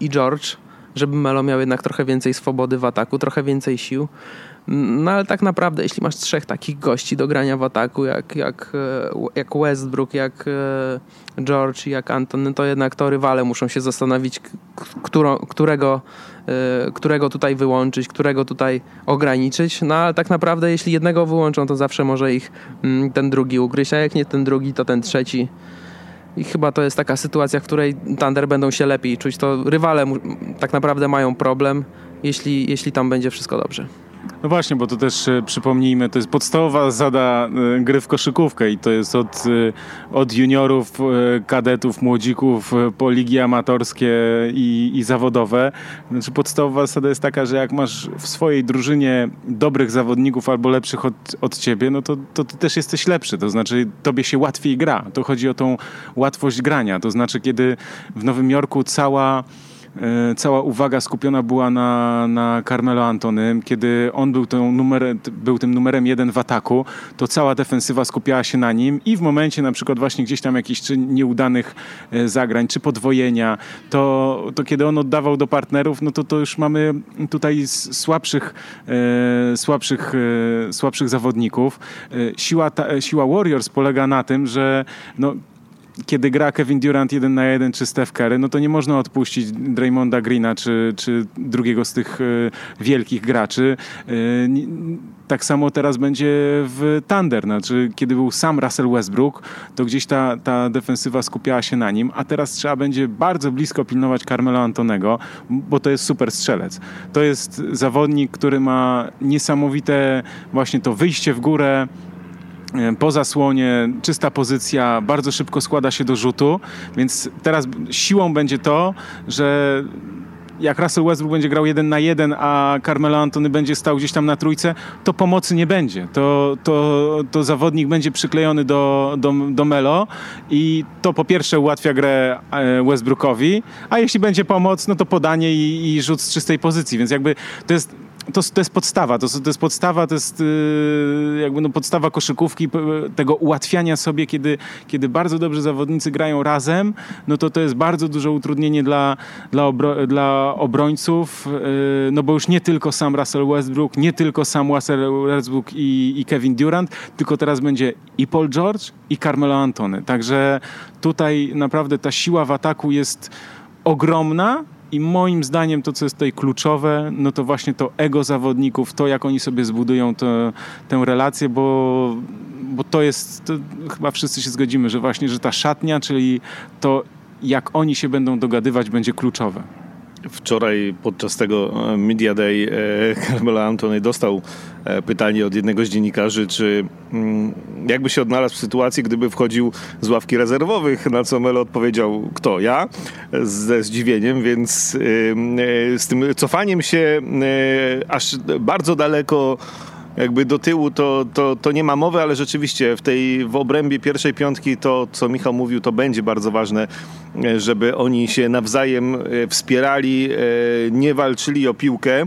i George, żeby Melo miał jednak trochę więcej swobody w ataku, trochę więcej sił. No ale tak naprawdę, jeśli masz trzech takich gości do grania w ataku, jak, jak, e, jak Westbrook, jak e, George, jak Anton, to jednak to rywale muszą się zastanowić, którą, którego, e, którego tutaj wyłączyć, którego tutaj ograniczyć. No ale tak naprawdę, jeśli jednego wyłączą, to zawsze może ich mm, ten drugi ugryźć, a jak nie ten drugi, to ten trzeci. I chyba to jest taka sytuacja, w której Thunder będą się lepiej czuć. To rywale tak naprawdę mają problem, jeśli, jeśli tam będzie wszystko dobrze. No właśnie, bo to też e, przypomnijmy, to jest podstawowa zasada e, gry w koszykówkę i to jest od, e, od juniorów, kadetów, młodzików po ligi amatorskie i, i zawodowe. Znaczy podstawowa zasada jest taka, że jak masz w swojej drużynie dobrych zawodników albo lepszych od, od ciebie, no to, to ty też jesteś lepszy. To znaczy tobie się łatwiej gra. To chodzi o tą łatwość grania. To znaczy kiedy w Nowym Jorku cała cała uwaga skupiona była na, na Carmelo Antonym. Kiedy on był, tą numer, był tym numerem jeden w ataku, to cała defensywa skupiała się na nim i w momencie na przykład właśnie gdzieś tam jakichś czy nieudanych e, zagrań, czy podwojenia, to, to kiedy on oddawał do partnerów, no to, to już mamy tutaj słabszych, e, słabszych, e, słabszych zawodników. E, siła, ta, siła Warriors polega na tym, że no, kiedy gra Kevin Durant jeden na jeden czy Steph Curry, no to nie można odpuścić Draymonda Greena czy, czy drugiego z tych y, wielkich graczy. Y, tak samo teraz będzie w Thunder. Znaczy, kiedy był sam Russell Westbrook, to gdzieś ta, ta defensywa skupiała się na nim, a teraz trzeba będzie bardzo blisko pilnować Carmelo Antonego, bo to jest super strzelec. To jest zawodnik, który ma niesamowite właśnie to wyjście w górę, E, po zasłonie, czysta pozycja, bardzo szybko składa się do rzutu, więc teraz siłą będzie to, że jak Russell Westbrook będzie grał jeden na jeden, a Carmelo Antony będzie stał gdzieś tam na trójce, to pomocy nie będzie. To, to, to zawodnik będzie przyklejony do, do, do Melo i to po pierwsze ułatwia grę e, Westbrookowi, a jeśli będzie pomoc, no to podanie i, i rzut z czystej pozycji, więc jakby to jest to, to jest podstawa, to, to jest podstawa, to jest yy, jakby no podstawa koszykówki, tego ułatwiania sobie, kiedy, kiedy bardzo dobrze zawodnicy grają razem, no to to jest bardzo duże utrudnienie dla, dla, obro, dla obrońców, yy, no bo już nie tylko sam Russell Westbrook, nie tylko sam Russell Westbrook i, i Kevin Durant, tylko teraz będzie i Paul George i Carmelo Antony, także tutaj naprawdę ta siła w ataku jest ogromna, i moim zdaniem to, co jest tutaj kluczowe, no to właśnie to ego zawodników, to jak oni sobie zbudują tę relację, bo, bo to jest, to chyba wszyscy się zgodzimy, że właśnie, że ta szatnia, czyli to jak oni się będą dogadywać, będzie kluczowe. Wczoraj podczas tego e, Media Day e, Carmelo Antony dostał pytanie od jednego z dziennikarzy, czy mm, jakby się odnalazł w sytuacji, gdyby wchodził z ławki rezerwowych, na co Melo odpowiedział, kto? Ja? Ze zdziwieniem, więc z tym cofaniem się aż bardzo daleko jakby do tyłu to, to, to nie ma mowy, ale rzeczywiście w tej w obrębie pierwszej piątki to, co Michał mówił, to będzie bardzo ważne, żeby oni się nawzajem e, wspierali, e, nie walczyli o piłkę.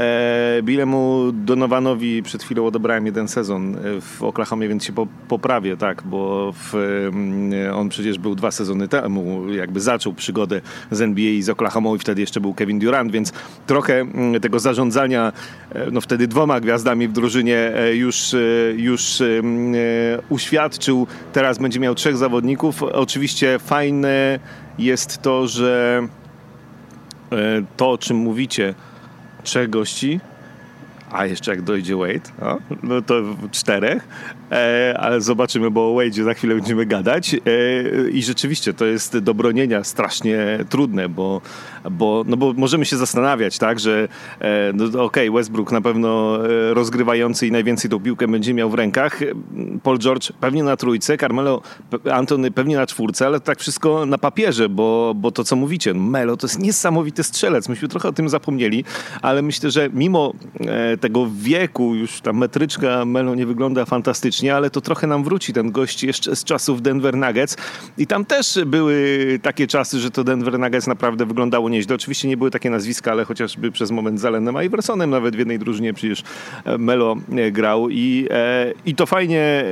E, Bilemu Donovanowi przed chwilą odebrałem jeden sezon e, w Oklahomie, więc się poprawię, tak, bo w, mm, on przecież był dwa sezony temu, jakby zaczął przygodę z NBA i z Oklahomą i wtedy jeszcze był Kevin Durant, więc trochę mm, tego zarządzania, e, no wtedy dwoma gwiazdami w drużynie już, już uświadczył. Teraz będzie miał trzech zawodników. Oczywiście fajne jest to, że to, o czym mówicie, trzech gości, a jeszcze jak dojdzie Wade, no, no to czterech, e, ale zobaczymy, bo o Wade za chwilę będziemy gadać. E, I rzeczywiście to jest do bronienia strasznie trudne, bo, bo, no bo możemy się zastanawiać, tak, że e, no okej, okay, Westbrook na pewno e, rozgrywający i najwięcej tą piłkę będzie miał w rękach. Paul George pewnie na trójce, Carmelo Antony pewnie na czwórce, ale tak wszystko na papierze, bo, bo to co mówicie, Melo to jest niesamowity strzelec. Myśmy trochę o tym zapomnieli, ale myślę, że mimo e, tego wieku, już ta metryczka Melo nie wygląda fantastycznie, ale to trochę nam wróci ten gość jeszcze z czasów Denver Nuggets i tam też były takie czasy, że to Denver Nuggets naprawdę wyglądało nieźle. Oczywiście nie były takie nazwiska, ale chociażby przez moment z Allenem Iversonem nawet w jednej drużynie przecież e, Melo e, grał i, e, i, to fajnie,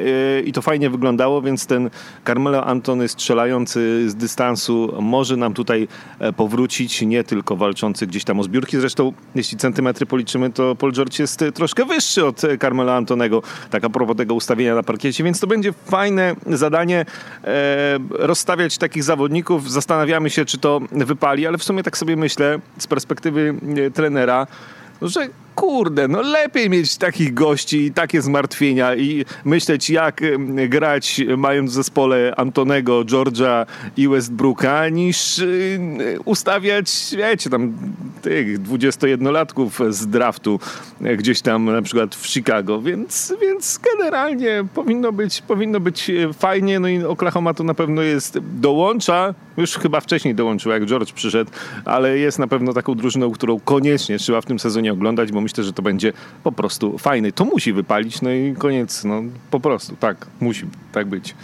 i to fajnie wyglądało, więc ten Carmelo Antony strzelający z dystansu może nam tutaj powrócić, nie tylko walczący gdzieś tam o zbiórki. Zresztą jeśli centymetry policzymy, to Paul George jest troszkę wyższy od Carmela Antonego, tak a propos tego ustawienia na parkiecie, więc to będzie fajne zadanie e, rozstawiać takich zawodników. Zastanawiamy się, czy to wypali, ale w sumie tak sobie myślę z perspektywy e, trenera, że kurde, no lepiej mieć takich gości i takie zmartwienia i myśleć jak grać mając w zespole Antonego, Georgia i Westbrooka niż ustawiać, wiecie, tam tych 21-latków z draftu e, gdzieś tam na przykład w Chicago, więc, więc generalnie powinno być, powinno być e, fajnie, no i Oklahoma to na pewno jest, dołącza, już chyba wcześniej dołączył, jak George przyszedł, ale jest na pewno taką drużyną, którą koniecznie trzeba w tym sezonie oglądać, bo myślę, że to będzie po prostu fajny. To musi wypalić, no i koniec, no po prostu, tak, musi tak być.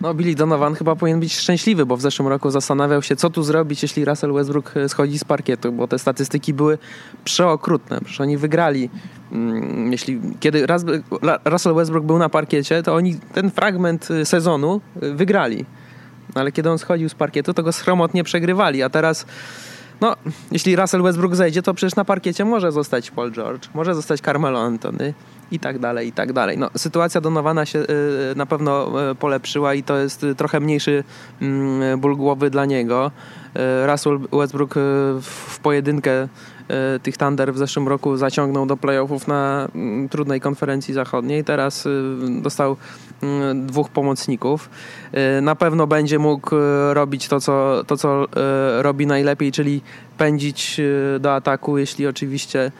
No, Billy Donovan chyba powinien być szczęśliwy, bo w zeszłym roku zastanawiał się, co tu zrobić, jeśli Russell Westbrook e, schodzi z parkietu, bo te statystyki były przeokrutne. Przecież oni wygrali. Mm, jeśli, kiedy Russell Westbrook był na parkiecie, to oni ten fragment e, sezonu e, wygrali. Ale kiedy on schodził z parkietu, to go schromotnie przegrywali, a teraz no, jeśli Russell Westbrook zejdzie, to przecież na parkiecie może zostać Paul George, może zostać Carmelo Anthony i tak dalej, i tak dalej. No, sytuacja Donowana się y, na pewno y, polepszyła i to jest y, trochę mniejszy y, ból głowy dla niego. Russell Westbrook w pojedynkę tych Thunder w zeszłym roku zaciągnął do playoffów na mm, trudnej konferencji zachodniej. Teraz dostał Mm, dwóch pomocników. Y, na pewno będzie mógł y, robić to, co, to, co y, robi najlepiej, czyli pędzić do ataku, jeśli oczywiście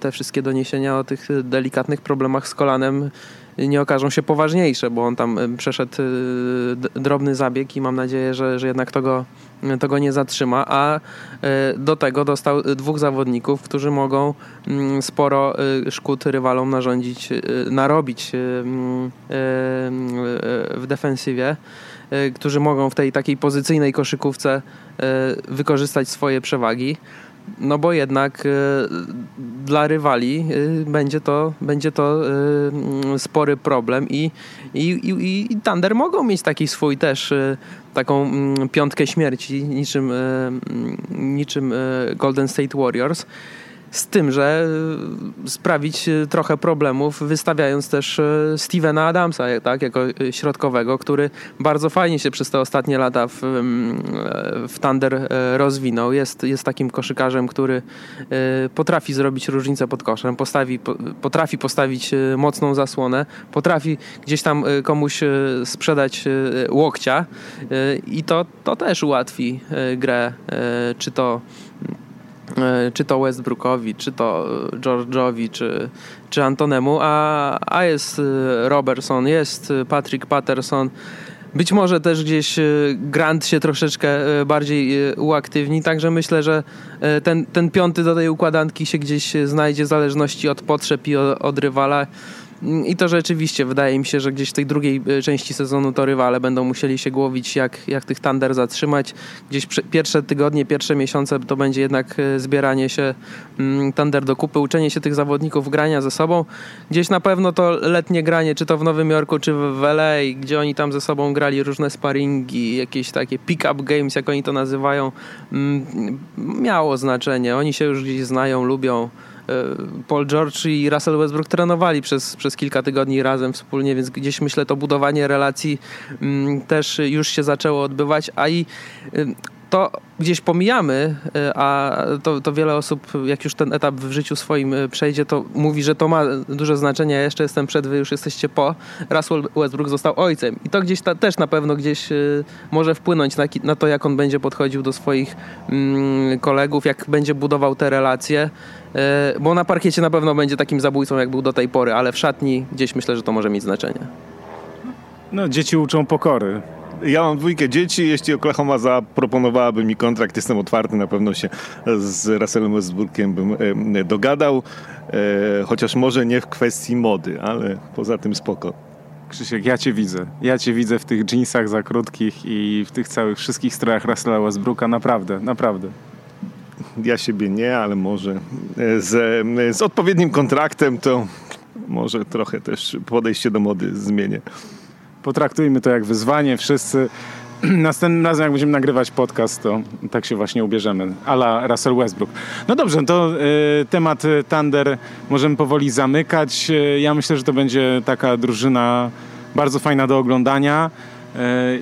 te wszystkie doniesienia o tych delikatnych problemach z kolanem nie okażą się poważniejsze, bo on tam przeszedł drobny zabieg i mam nadzieję, że, że jednak to go, to go nie zatrzyma, a do tego dostał dwóch zawodników, którzy mogą mm, sporo szkód rywalom narządzić, narobić mm, w defensywie którzy mogą w tej takiej pozycyjnej koszykówce wykorzystać swoje przewagi. no bo jednak dla rywali będzie to, będzie to spory problem i, i, i, i Thunder mogą mieć taki swój też taką mm, piątkę śmierci niczym, niczym Golden State Warriors. Z tym, że y, sprawić y, trochę problemów, wystawiając też y, Stevena Adamsa tak, jako środkowego, który bardzo fajnie się przez te ostatnie lata w, w Thunder rozwinął. Jest, jest takim koszykarzem, który potrafi zrobić różnicę pod koszem, postawi, potrafi postawić mocną zasłonę, potrafi gdzieś tam komuś sprzedać łokcia i to, to też ułatwi grę, czy to E, czy to Westbrookowi, czy to George'owi, czy, czy Antonemu, a, a jest e, Robertson, jest Patrick Patterson. Być może też gdzieś e, Grant się troszeczkę bardziej uaktywni, także myślę, że ten, ten piąty do tej układanki się gdzieś znajdzie w zależności od potrzeb i od rywala. I to rzeczywiście wydaje mi się, że gdzieś w tej drugiej e, części sezonu to rywale będą musieli się głowić, jak, jak tych Thunder zatrzymać. Gdzieś pierwsze tygodnie, pierwsze miesiące to będzie jednak e, zbieranie się mm, Thunder do kupy, uczenie się tych zawodników grania ze sobą. Gdzieś na pewno to letnie granie, czy to w Nowym Jorku, czy w LA, gdzie oni tam ze sobą grali różne sparingi, jakieś takie pick-up games, jak oni to nazywają, mm, miało znaczenie. Oni się już gdzieś znają, lubią. E, Paul George i Russell Westbrook trenowali przez, przez kilka tygodni razem wspólnie, więc gdzieś myślę to budowanie relacji mm, też już się zaczęło odbywać, a i to gdzieś pomijamy, e, a to, to wiele osób, jak już ten etap w życiu swoim przejdzie, to mówi, że to ma duże znaczenie. Ja jeszcze jestem przed, wy już jesteście po. Russell Westbrook został ojcem. I to gdzieś ta, też na pewno gdzieś może wpłynąć na, na, to, jak on będzie podchodził do swoich mm, kolegów, jak będzie budował te relacje. E, bo na parkiecie na pewno będzie takim zabójcą, jak był do tej pory, ale w szatni gdzieś myślę, że to może mieć znaczenie. No, dzieci uczą pokory. Ja mam dwójkę dzieci. Jeśli Oklahoma zaproponowałaby mi kontrakt, jestem otwarty. Na pewno się z Russellem Westbrookiem bym e, dogadał. E, chociaż może nie w kwestii mody, ale poza tym spoko. Krzysiek, ja cię widzę. Ja cię widzę w tych jeansach za krótkich i w tych całych wszystkich strojach Russella Westbrooka. Naprawdę, naprawdę ja siebie nie, ale może z, z odpowiednim kontraktem to może trochę też podejście do mody zmienię. Potraktujmy to jak wyzwanie. Wszyscy następnym razem, jak będziemy nagrywać podcast, to tak się właśnie ubierzemy. Ala Russell Westbrook. No dobrze, to y, temat Thunder możemy powoli zamykać. Ja myślę, że to będzie taka drużyna bardzo fajna do oglądania.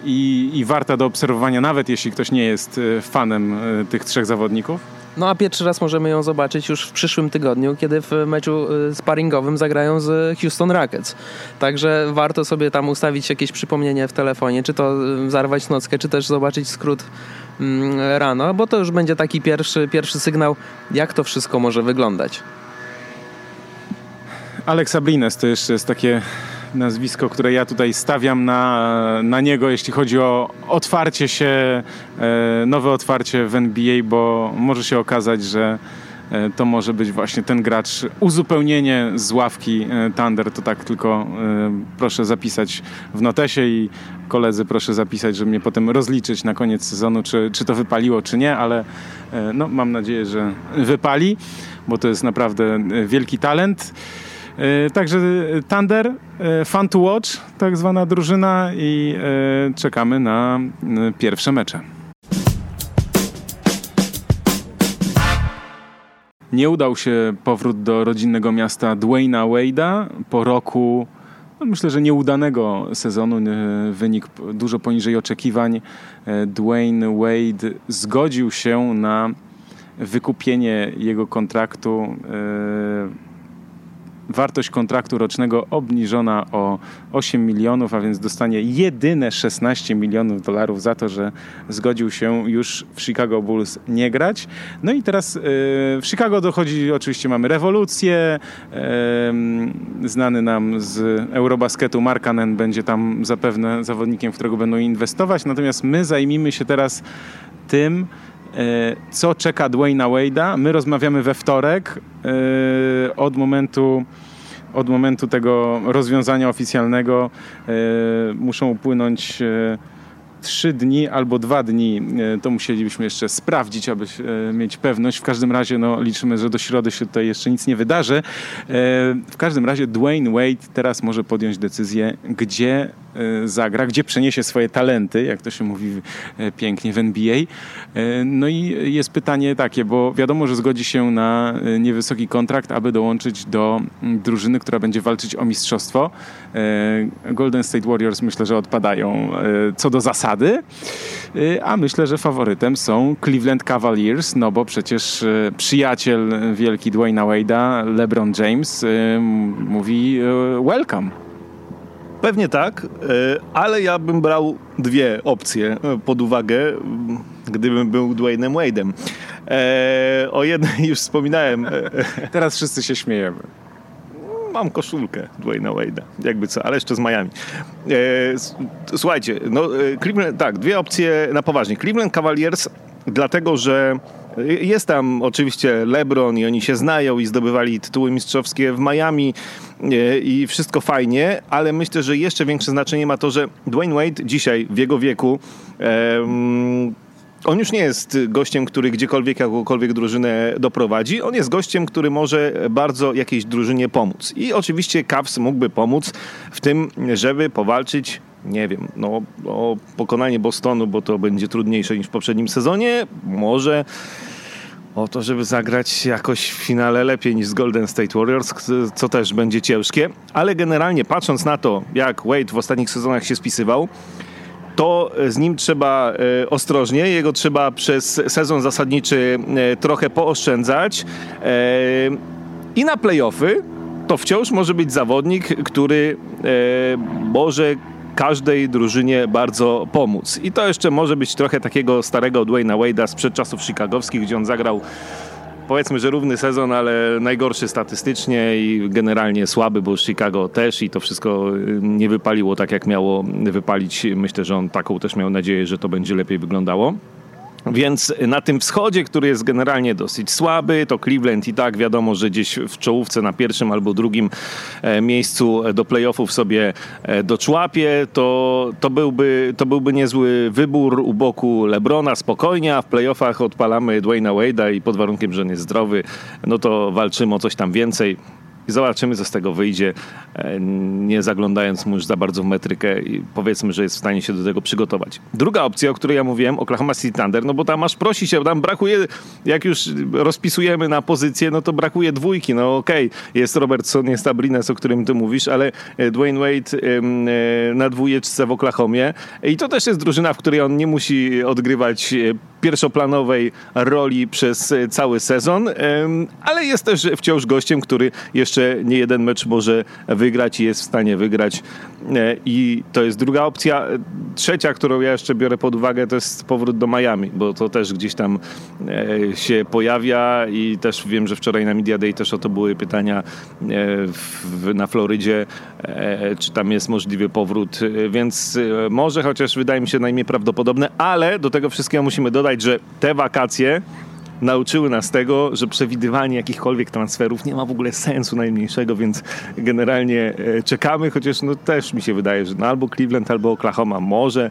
I, warta do obserwowania, nawet jeśli ktoś nie jest fanem tych trzech zawodników? No a pierwszy raz możemy ją zobaczyć już w przyszłym tygodniu, kiedy w meczu y, sparingowym zagrają z Houston Rockets. Także warto sobie tam ustawić jakieś przypomnienie w telefonie, czy to y, zarwać nockę, czy też zobaczyć skrót mm, rano, bo to już będzie taki pierwszy, pierwszy sygnał, jak to wszystko może wyglądać. Alexa Blines to jeszcze jest takie nazwisko, które ja tutaj stawiam na, na niego, jeśli chodzi o otwarcie się, e, nowe otwarcie w NBA, bo może się okazać, że e, to może być właśnie ten gracz, uzupełnienie z ławki e, Thunder, to tak tylko proszę zapisać w notesie i koledzy proszę zapisać, żeby mnie potem rozliczyć na koniec sezonu, czy, czy to wypaliło, czy nie, ale no, mam nadzieję, że wypali, bo to jest naprawdę wielki talent. E, także Thunder, e, fun to watch, tak zwana drużyna i e, czekamy na pierwsze mecze. Nie udał się powrót do rodzinnego miasta Dwayna Wade'a po roku, no myślę, że nieudanego sezonu. Wynik dużo poniżej oczekiwań. Dwayne Wade zgodził się na wykupienie jego kontraktu wartość kontraktu rocznego obniżona o 8 milionów, a więc dostanie jedyne 16 milionów dolarów za to, że zgodził się już w Chicago Bulls nie grać. No i teraz yy, w Chicago dochodzi, oczywiście mamy rewolucję. Yy, znany nam z Eurobasketu Markanen będzie tam zapewne zawodnikiem, w którego będą inwestować. Natomiast my zajmijmy się teraz tym, E, co czeka Dwayna Wade'a. My rozmawiamy we wtorek e, od momentu od momentu tego rozwiązania oficjalnego e, muszą upłynąć trzy dni albo dwa dni. E, to musielibyśmy jeszcze sprawdzić, aby e, mieć pewność. W każdym razie no, liczymy, że do środy się tutaj jeszcze nic nie wydarzy. E, w każdym razie Dwayne Wade teraz może podjąć decyzję, gdzie zagra, gdzie przeniesie swoje talenty, jak to się mówi pięknie w NBA. No i jest pytanie takie, bo wiadomo, że zgodzi się na niewysoki kontrakt, aby dołączyć do drużyny, która będzie walczyć o mistrzostwo. Golden State Warriors myślę, że odpadają co do zasady y, a myślę, że faworytem są Cleveland Cavaliers, no bo przecież y, przyjaciel wielki Dwayna Wade'a, LeBron James, y, mówi welcome. Pewnie tak, ale ja bym brał dwie opcje pod uwagę, gdybym był Dwaynem Wade'em. O jednej już wspominałem. Teraz wszyscy się śmiejemy mam koszulkę Dwayna Wade'a, jakby co, ale jeszcze z Miami. E, słuchajcie, no e, Cleveland, tak, dwie opcje na poważnie. Cleveland Cavaliers, dlatego że jest tam oczywiście LeBron i oni się znają i zdobywali tytuły mistrzowskie w Miami e, i wszystko fajnie, ale myślę, że jeszcze większe znaczenie ma to, że Dwayne Wade dzisiaj w jego wieku on już nie jest gościem, który gdziekolwiek jakąkolwiek drużynę doprowadzi. On jest gościem, który może bardzo jakiejś drużynie pomóc. I oczywiście Cavs mógłby pomóc w tym, żeby powalczyć nie wiem, no, o pokonanie Bostonu, bo to będzie trudniejsze niż w poprzednim sezonie. Może o to, żeby zagrać jakoś w finale lepiej niż z Golden State Warriors, co też będzie ciężkie. Ale generalnie patrząc na to, jak Wade w ostatnich sezonach się spisywał, to z nim trzeba e, ostrożnie, jego trzeba przez sezon zasadniczy e, trochę pooszczędzać. E, I na playoffy to wciąż może być zawodnik, który może każdej drużynie bardzo pomóc. I to jeszcze może być trochę takiego starego Dwayna Wade'a sprzed czasów chicagowskich, gdzie on zagrał powiedzmy, że równy sezon, ale najgorszy statystycznie i generalnie słaby, bo Chicago też i to wszystko y, nie wypaliło tak, jak miało wypalić. Myślę, że on taką też miał nadzieję, że to będzie lepiej wyglądało. Więc na tym wschodzie, który jest generalnie dosyć słaby, to Cleveland i tak wiadomo, że gdzieś w czołówce na pierwszym albo drugim e, miejscu do playoffów sobie e, doczłapie, to, to, byłby, to byłby niezły wybór u boku Lebrona, spokojnie, a w playoffach odpalamy Dwayna Wade'a i pod warunkiem, że on jest zdrowy, no to walczymy o coś tam więcej i zobaczymy, co z tego wyjdzie, e, nie zaglądając mu już za bardzo w metrykę i powiedzmy, że jest w stanie się do tego przygotować. Druga opcja, o której ja mówiłem, Oklahoma City Thunder, no bo tam aż prosi się, tam brakuje, jak już rozpisujemy na pozycję, no to brakuje dwójki, no okej, okay, jest Robertson, jest Abrines, o którym ty mówisz, ale e, Dwayne Wade e, na dwójeczce w Oklahomie i to też jest drużyna, w której on nie musi odgrywać pierwszoplanowej roli przez cały sezon, ale jest też wciąż gościem, który jeszcze nie jeden mecz może wygrać i jest w stanie wygrać. E, I to jest druga opcja. Trzecia, którą ja jeszcze biorę pod uwagę, to jest powrót do Miami, bo to też gdzieś tam e, się pojawia i też wiem, że wczoraj na Media Day też o to były pytania e, na Florydzie, czy tam jest możliwy powrót, więc może, chociaż wydaje mi się najmniej prawdopodobne, ale do tego wszystkiego musimy dodać, że te wakacje nauczyły nas tego, że przewidywanie jakichkolwiek transferów nie ma w ogóle sensu najmniejszego, więc generalnie e, czekamy, chociaż no też mi się wydaje, że no albo Cleveland, albo Oklahoma może,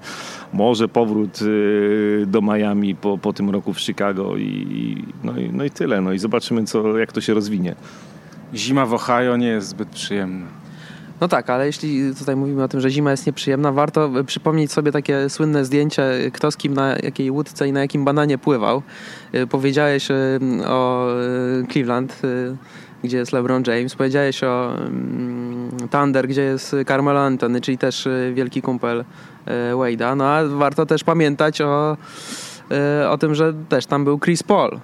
może powrót e, do Miami po, po tym roku w Chicago i, no, i, no i tyle. No i zobaczymy, co, jak to się rozwinie. Zima w Ohio nie jest zbyt przyjemna. No tak, ale jeśli tutaj mówimy o tym, że zima jest nieprzyjemna, warto przypomnieć sobie takie słynne zdjęcie, kto z kim na jakiej łódce i na jakim bananie pływał. Y, powiedziałeś o Cleveland, gdzie jest LeBron James, powiedziałeś o mm, Thunder, gdzie jest Carmelo Anthony, czyli też wielki kumpel Wade'a. No a warto też pamiętać o, o tym, że też tam był Chris Paul,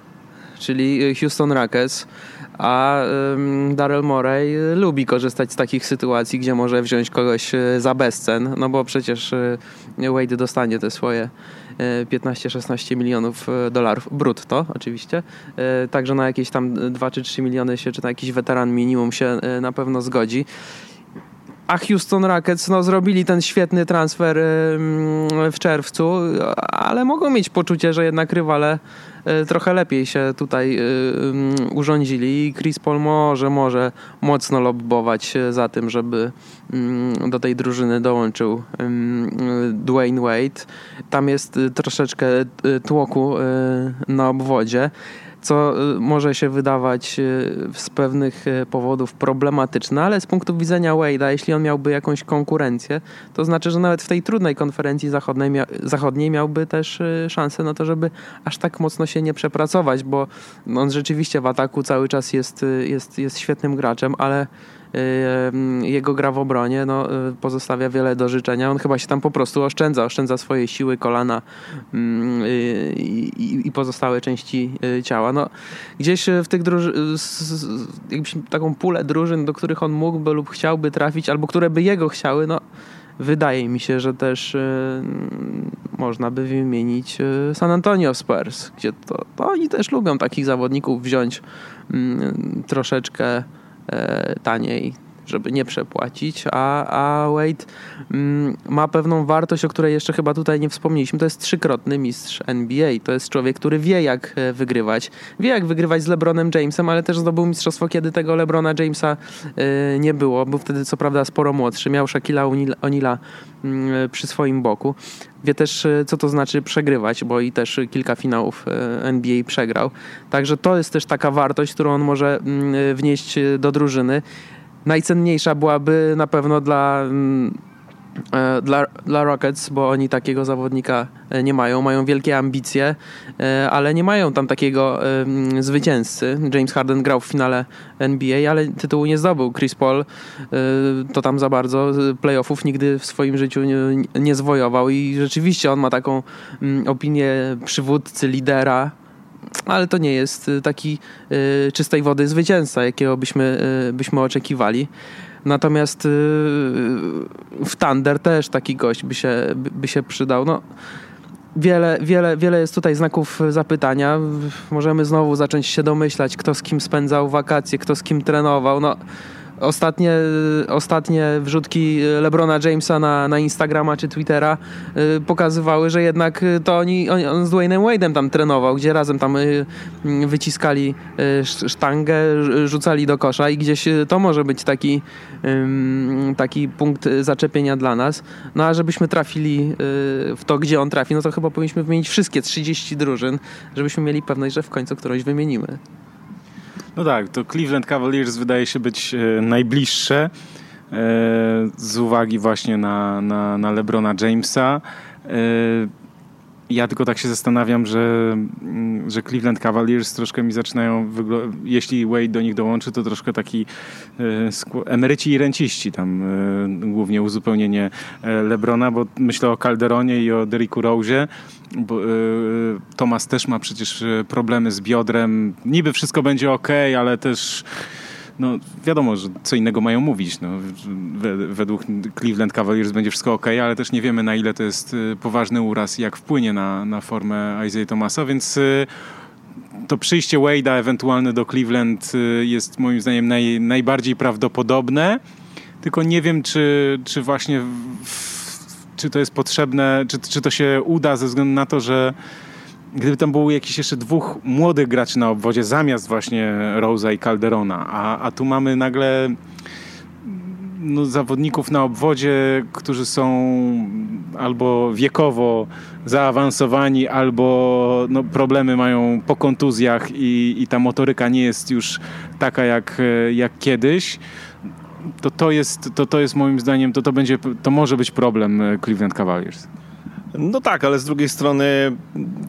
czyli Houston Rockets a Daryl Morey lubi korzystać z takich sytuacji, gdzie może wziąć kogoś e, za bezcen, no bo przecież Wade dostanie te swoje 15-16 e, milionów dolarów brutto oczywiście, także na jakieś tam 2 czy 3 miliony się, czy na jakiś weteran minimum się na pewno zgodzi. A Houston Rockets no, zrobili ten świetny transfer w czerwcu, ale mogą mieć poczucie, że jednak rywale trochę lepiej się tutaj urządzili i Chris Paul może, może mocno lobbować za tym, żeby do tej drużyny dołączył Dwayne Wade. Tam jest troszeczkę tłoku na obwodzie co y, może się wydawać y, z pewnych y, powodów problematyczne, ale z punktu widzenia Wade'a, jeśli on miałby jakąś konkurencję, to znaczy, że nawet w tej trudnej konferencji zachodniej, zachodniej miałby też szansę na to, żeby aż tak mocno się nie przepracować, bo on rzeczywiście w ataku cały czas jest, jest, jest świetnym graczem, ale jego gra w obronie no, y, pozostawia wiele do życzenia. On chyba się tam po prostu oszczędza, oszczędza swojej siły kolana mm, y, i, pozostałe części y, ciała. No, gdzieś w tych drużynach, taką pulę drużyn, do których on mógłby lub chciałby trafić, albo które by jego chciały, no wydaje mi się, że też y, można by wymienić y, San Antonio Spurs, gdzie to, to, oni też lubią takich zawodników wziąć y, troszeczkę taniej, żeby nie przepłacić, a, a Wade mm, ma pewną wartość, o której jeszcze chyba tutaj nie wspomnieliśmy. To jest trzykrotny mistrz NBA. To jest człowiek, który wie, jak e, wygrywać. Wie, jak wygrywać z LeBronem Jamesem, ale też zdobył mistrzostwo, kiedy tego LeBrona Jamesa y, nie było. Był wtedy, co prawda, sporo młodszy. Miał Shaquilla O'Neala y, przy swoim boku. Wie też, co to znaczy przegrywać, bo i też kilka finałów NBA przegrał. Także to jest też taka wartość, którą on może mm, wnieść do drużyny najcenniejsza byłaby na pewno dla, mm, e, dla, dla Rockets, bo oni takiego zawodnika e, nie mają. Mają wielkie ambicje, e, ale nie mają tam takiego zwycięzcy. James Harden grał w finale NBA, ale tytułu nie zdobył. Chris Paul to tam za bardzo playoffów nigdy w swoim życiu nie, nie zwojował i rzeczywiście on ma taką mm, opinię przywódcy, lidera, ale to nie jest y, taki y, czystej wody zwycięzca, jakiego byśmy, y, byśmy oczekiwali. Natomiast w Thunder też taki gość by się, by się przydał. No, wiele, wiele, wiele jest tutaj znaków zapytania. Możemy znowu zacząć się domyślać, kto z kim spędzał wakacje, kto z kim trenował. No, Ostatnie, ostatnie wrzutki LeBrona Jamesa na, na Instagrama czy Twittera y, pokazywały, że jednak to oni, on, on z Dwaynem Wade'em tam trenował, gdzie razem tam y, wyciskali y, sztangę, rzucali do kosza i gdzieś to może być taki, taki punkt zaczepienia dla nas. No a żebyśmy trafili w to, gdzie on trafi, no to chyba powinniśmy wymienić wszystkie 30 drużyn, żebyśmy mieli pewność, że w końcu którąś wymienimy. No tak, to Cleveland Cavaliers wydaje się być e, najbliższe e, z uwagi właśnie na, na, na LeBrona Jamesa. E, ja tylko tak się zastanawiam, że, mm, że Cleveland Cavaliers troszkę mi zaczynają, jeśli Wade do nich dołączy, to troszkę taki emeryci i renciści tam, głównie uzupełnienie Lebrona, bo myślę o Calderonie i o Derricku Rose, bo, y, Tomas też ma przecież y, problemy z biodrem. Niby wszystko będzie ok, ale też no, wiadomo, że co innego mają mówić. No, według Cleveland Cavaliers będzie wszystko ok, ale też nie wiemy na ile to jest y, poważny uraz i jak wpłynie na, na formę Isaiah Thomasa, więc to przyjście Wade'a ewentualne do Cleveland jest moim zdaniem naj, najbardziej prawdopodobne. Tylko nie wiem, czy, czy właśnie w, czy to jest potrzebne, czy, czy to się uda ze względu na to, że gdyby tam było jakiś jeszcze dwóch młodych graczy na obwodzie zamiast właśnie Rosa i Calderona, a, a tu mamy nagle no, zawodników na obwodzie, którzy są albo wiekowo zaawansowani, albo no, problemy mają po kontuzjach i, i ta motoryka nie jest już taka jak, jak kiedyś to to jest, to, to jest moim zdaniem, to, to, będzie, to może być problem e, Cleveland Cavaliers. No tak, ale z drugiej strony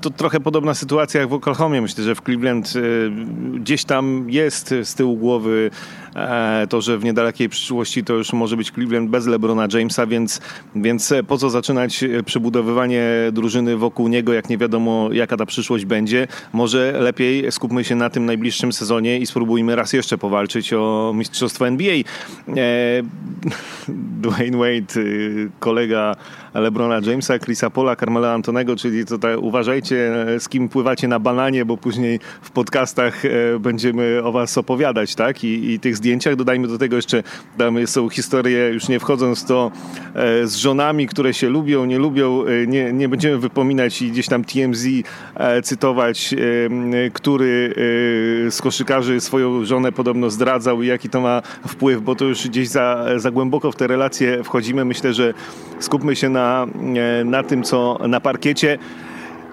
to trochę podobna sytuacja jak w Oklahomie. Myślę, że w Cleveland e, gdzieś tam jest z tyłu głowy to, że w niedalekiej przyszłości to już może być Cleveland bez LeBrona Jamesa, więc, więc po co zaczynać przebudowywanie drużyny wokół niego, jak nie wiadomo jaka ta przyszłość będzie. Może lepiej skupmy się na tym najbliższym sezonie i spróbujmy raz jeszcze powalczyć o mistrzostwo NBA. E, Dwayne Wade, kolega LeBrona Jamesa, Chrisa Pola, Carmela Antonego, czyli tutaj uważajcie z kim pływacie na bananie, bo później w podcastach e, będziemy o was opowiadać, tak? I, i tych zdjęciach. Dodajmy do tego jeszcze, tam są historie, już nie wchodząc w to, e, z żonami, które się lubią, nie lubią. E, nie, nie będziemy wypominać i gdzieś tam TMZ e, cytować, który z koszykarzy swoją żonę podobno zdradzał i jaki to ma wpływ, bo to już gdzieś za, za głęboko w te relacje wchodzimy. Myślę, że skupmy się na, na tym, co na parkiecie.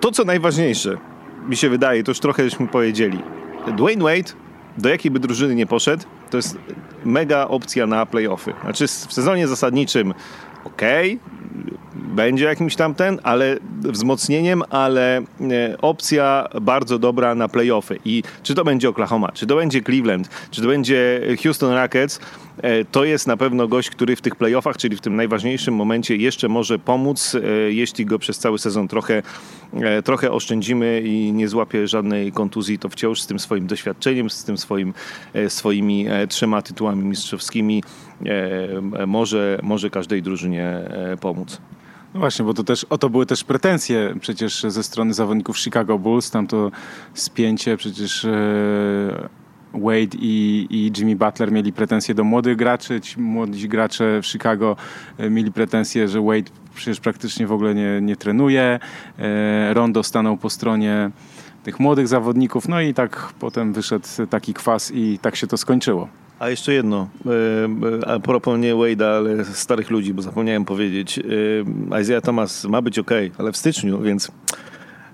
To, co najważniejsze, mi się wydaje, to już trochę żeśmy powiedzieli. Dwayne Wade, do jakiej by drużyny nie poszedł, to jest mega opcja na playoffy. Znaczy w sezonie zasadniczym ok, będzie jakimś tam ten, ale wzmocnieniem, ale e, opcja bardzo dobra na playoffy. I czy to będzie Oklahoma, czy to będzie Cleveland, czy to będzie Houston Rockets, e, to jest na pewno gość, który w tych playoffach, czyli w tym najważniejszym momencie jeszcze może pomóc, e, jeśli go przez cały sezon trochę, trochę oszczędzimy i nie złapie żadnej kontuzji, to wciąż z tym swoim doświadczeniem, z tym swoim, swoimi trzema tytułami mistrzowskimi może, może każdej drużynie pomóc. No właśnie, bo to też, o to były też pretensje przecież ze strony zawodników Chicago Bulls, tam to spięcie przecież e, Wade i, i Jimmy Butler mieli pretensje do młodych graczy, ci młodzi gracze w Chicago e, mieli pretensje, że Wade przecież praktycznie w ogóle nie, nie trenuje, e, Rondo stanął po stronie tych młodych zawodników, no i tak potem wyszedł taki kwas i tak się to skończyło. A jeszcze jedno, e, a propos nie Wade'a, ale starych ludzi, bo zapomniałem powiedzieć. E, Isaiah Thomas ma być ok, ale w styczniu, więc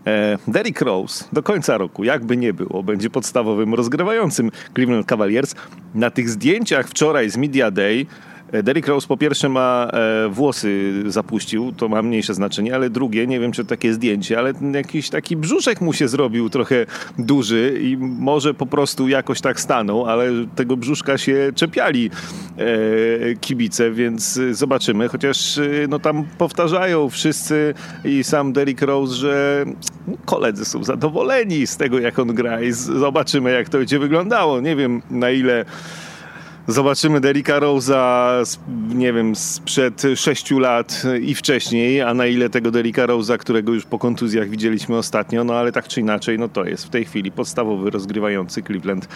e, Derrick Rose do końca roku, jakby nie było, będzie podstawowym rozgrywającym Cleveland Cavaliers. Na tych zdjęciach wczoraj z Media Day Derrick Rose po pierwsze ma e, włosy zapuścił, to ma mniejsze znaczenie, ale drugie, nie wiem czy to takie zdjęcie, ale jakiś taki brzuszek mu się zrobił trochę duży i może po prostu jakoś tak stanął, ale tego brzuszka się czepiali e, kibice, więc zobaczymy, chociaż no tam powtarzają wszyscy i sam Derrick Rose, że koledzy są zadowoleni z tego jak on gra i zobaczymy jak to będzie wyglądało. Nie wiem na ile zobaczymy Derricka Rose'a, nie wiem, sprzed sześciu lat i wcześniej, a na ile tego Derricka Rose'a, którego już po kontuzjach widzieliśmy ostatnio, no ale tak czy inaczej, no to jest w tej chwili podstawowy rozgrywający Cleveland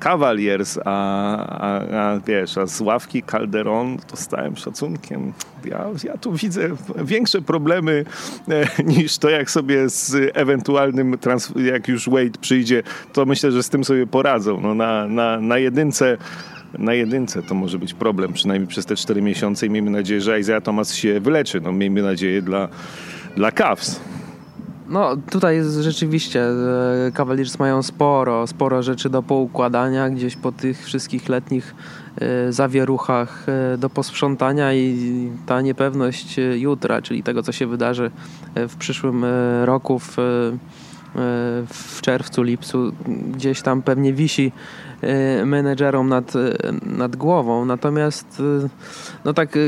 Cavaliers, a, a, a wiesz, a z ławki Calderon to stałem szacunkiem. Ja, ja tu widzę większe problemy e, niż to, jak sobie z ewentualnym, jak już Wade przyjdzie, to myślę, że z tym sobie poradzą. No, na, na, na jedynce na jedynce to może być problem, przynajmniej przez te cztery miesiące i miejmy nadzieję, że Isaiah Thomas się wyleczy. No, miejmy nadzieję dla, dla Cavs. No tutaj rzeczywiście e, Cavaliers mają sporo, sporo rzeczy do poukładania gdzieś po tych wszystkich letnich e, zawieruchach e, do posprzątania i ta niepewność jutra, czyli tego co się wydarzy w przyszłym roku w, w czerwcu, lipcu gdzieś tam pewnie wisi Y, menedżerom nad, y, nad głową. Natomiast y, no tak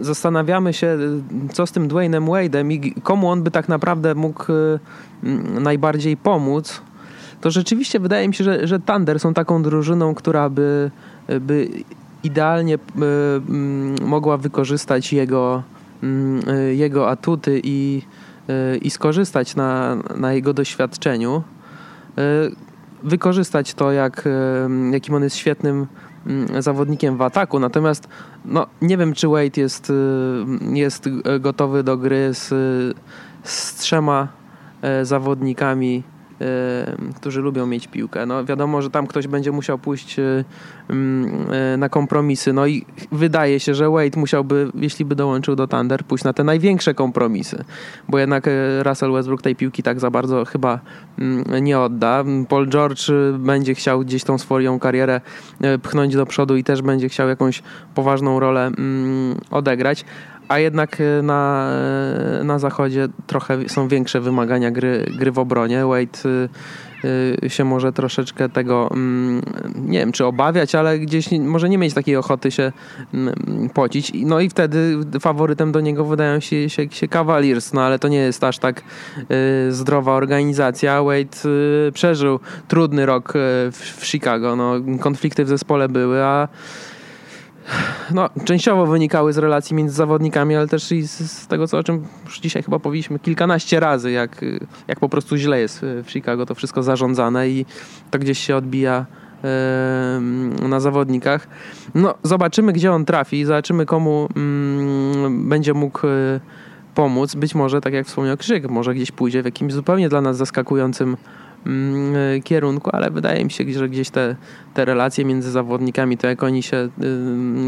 zastanawiamy się, co z tym Dwaynem Wade'em i komu on by tak naprawdę mógł najbardziej pomóc. To rzeczywiście wydaje mi się, że, że Thunder są taką drużyną, która by, by idealnie mogła wykorzystać jego, jego atuty i, i skorzystać na, na jego doświadczeniu wykorzystać to, jak, jakim on jest świetnym mm, zawodnikiem w ataku. Natomiast no, nie wiem, czy Wade jest, jest gotowy do gry z, z trzema zawodnikami którzy lubią mieć piłkę. No wiadomo, że tam ktoś będzie musiał pójść y, y, na kompromisy. No i wydaje się, że Wade musiałby, jeśli by dołączył do Thunder, pójść na te największe kompromisy, bo jednak y, Russell Westbrook tej piłki tak za bardzo chyba nie odda. Paul George będzie chciał gdzieś tą swoją karierę pchnąć do przodu i też będzie chciał jakąś poważną rolę odegrać a jednak e, na, e, na zachodzie trochę są większe wymagania gry, gry w obronie. Wade e, się może troszeczkę tego, mm, nie wiem, czy obawiać, ale gdzieś może nie mieć takiej ochoty się mm, pocić. No i wtedy faworytem do niego wydają się, się, się Cavaliers, no ale to nie jest aż tak zdrowa organizacja. Wade przeżył trudny rok w, w Chicago. No, konflikty w zespole były, a no, częściowo wynikały z relacji między zawodnikami, ale też i z, z, tego, co, o czym już dzisiaj chyba powiedzieliśmy kilkanaście razy, jak, jak po prostu źle jest w Chicago to wszystko zarządzane i to gdzieś się odbija na zawodnikach. No, zobaczymy, gdzie on trafi, zobaczymy, komu mm, będzie mógł pomóc. Być może, tak jak wspomniał Krzyk, może gdzieś pójdzie w jakimś zupełnie dla nas zaskakującym kierunku, ale wydaje mi się, że gdzieś te, te relacje między zawodnikami, to jak oni się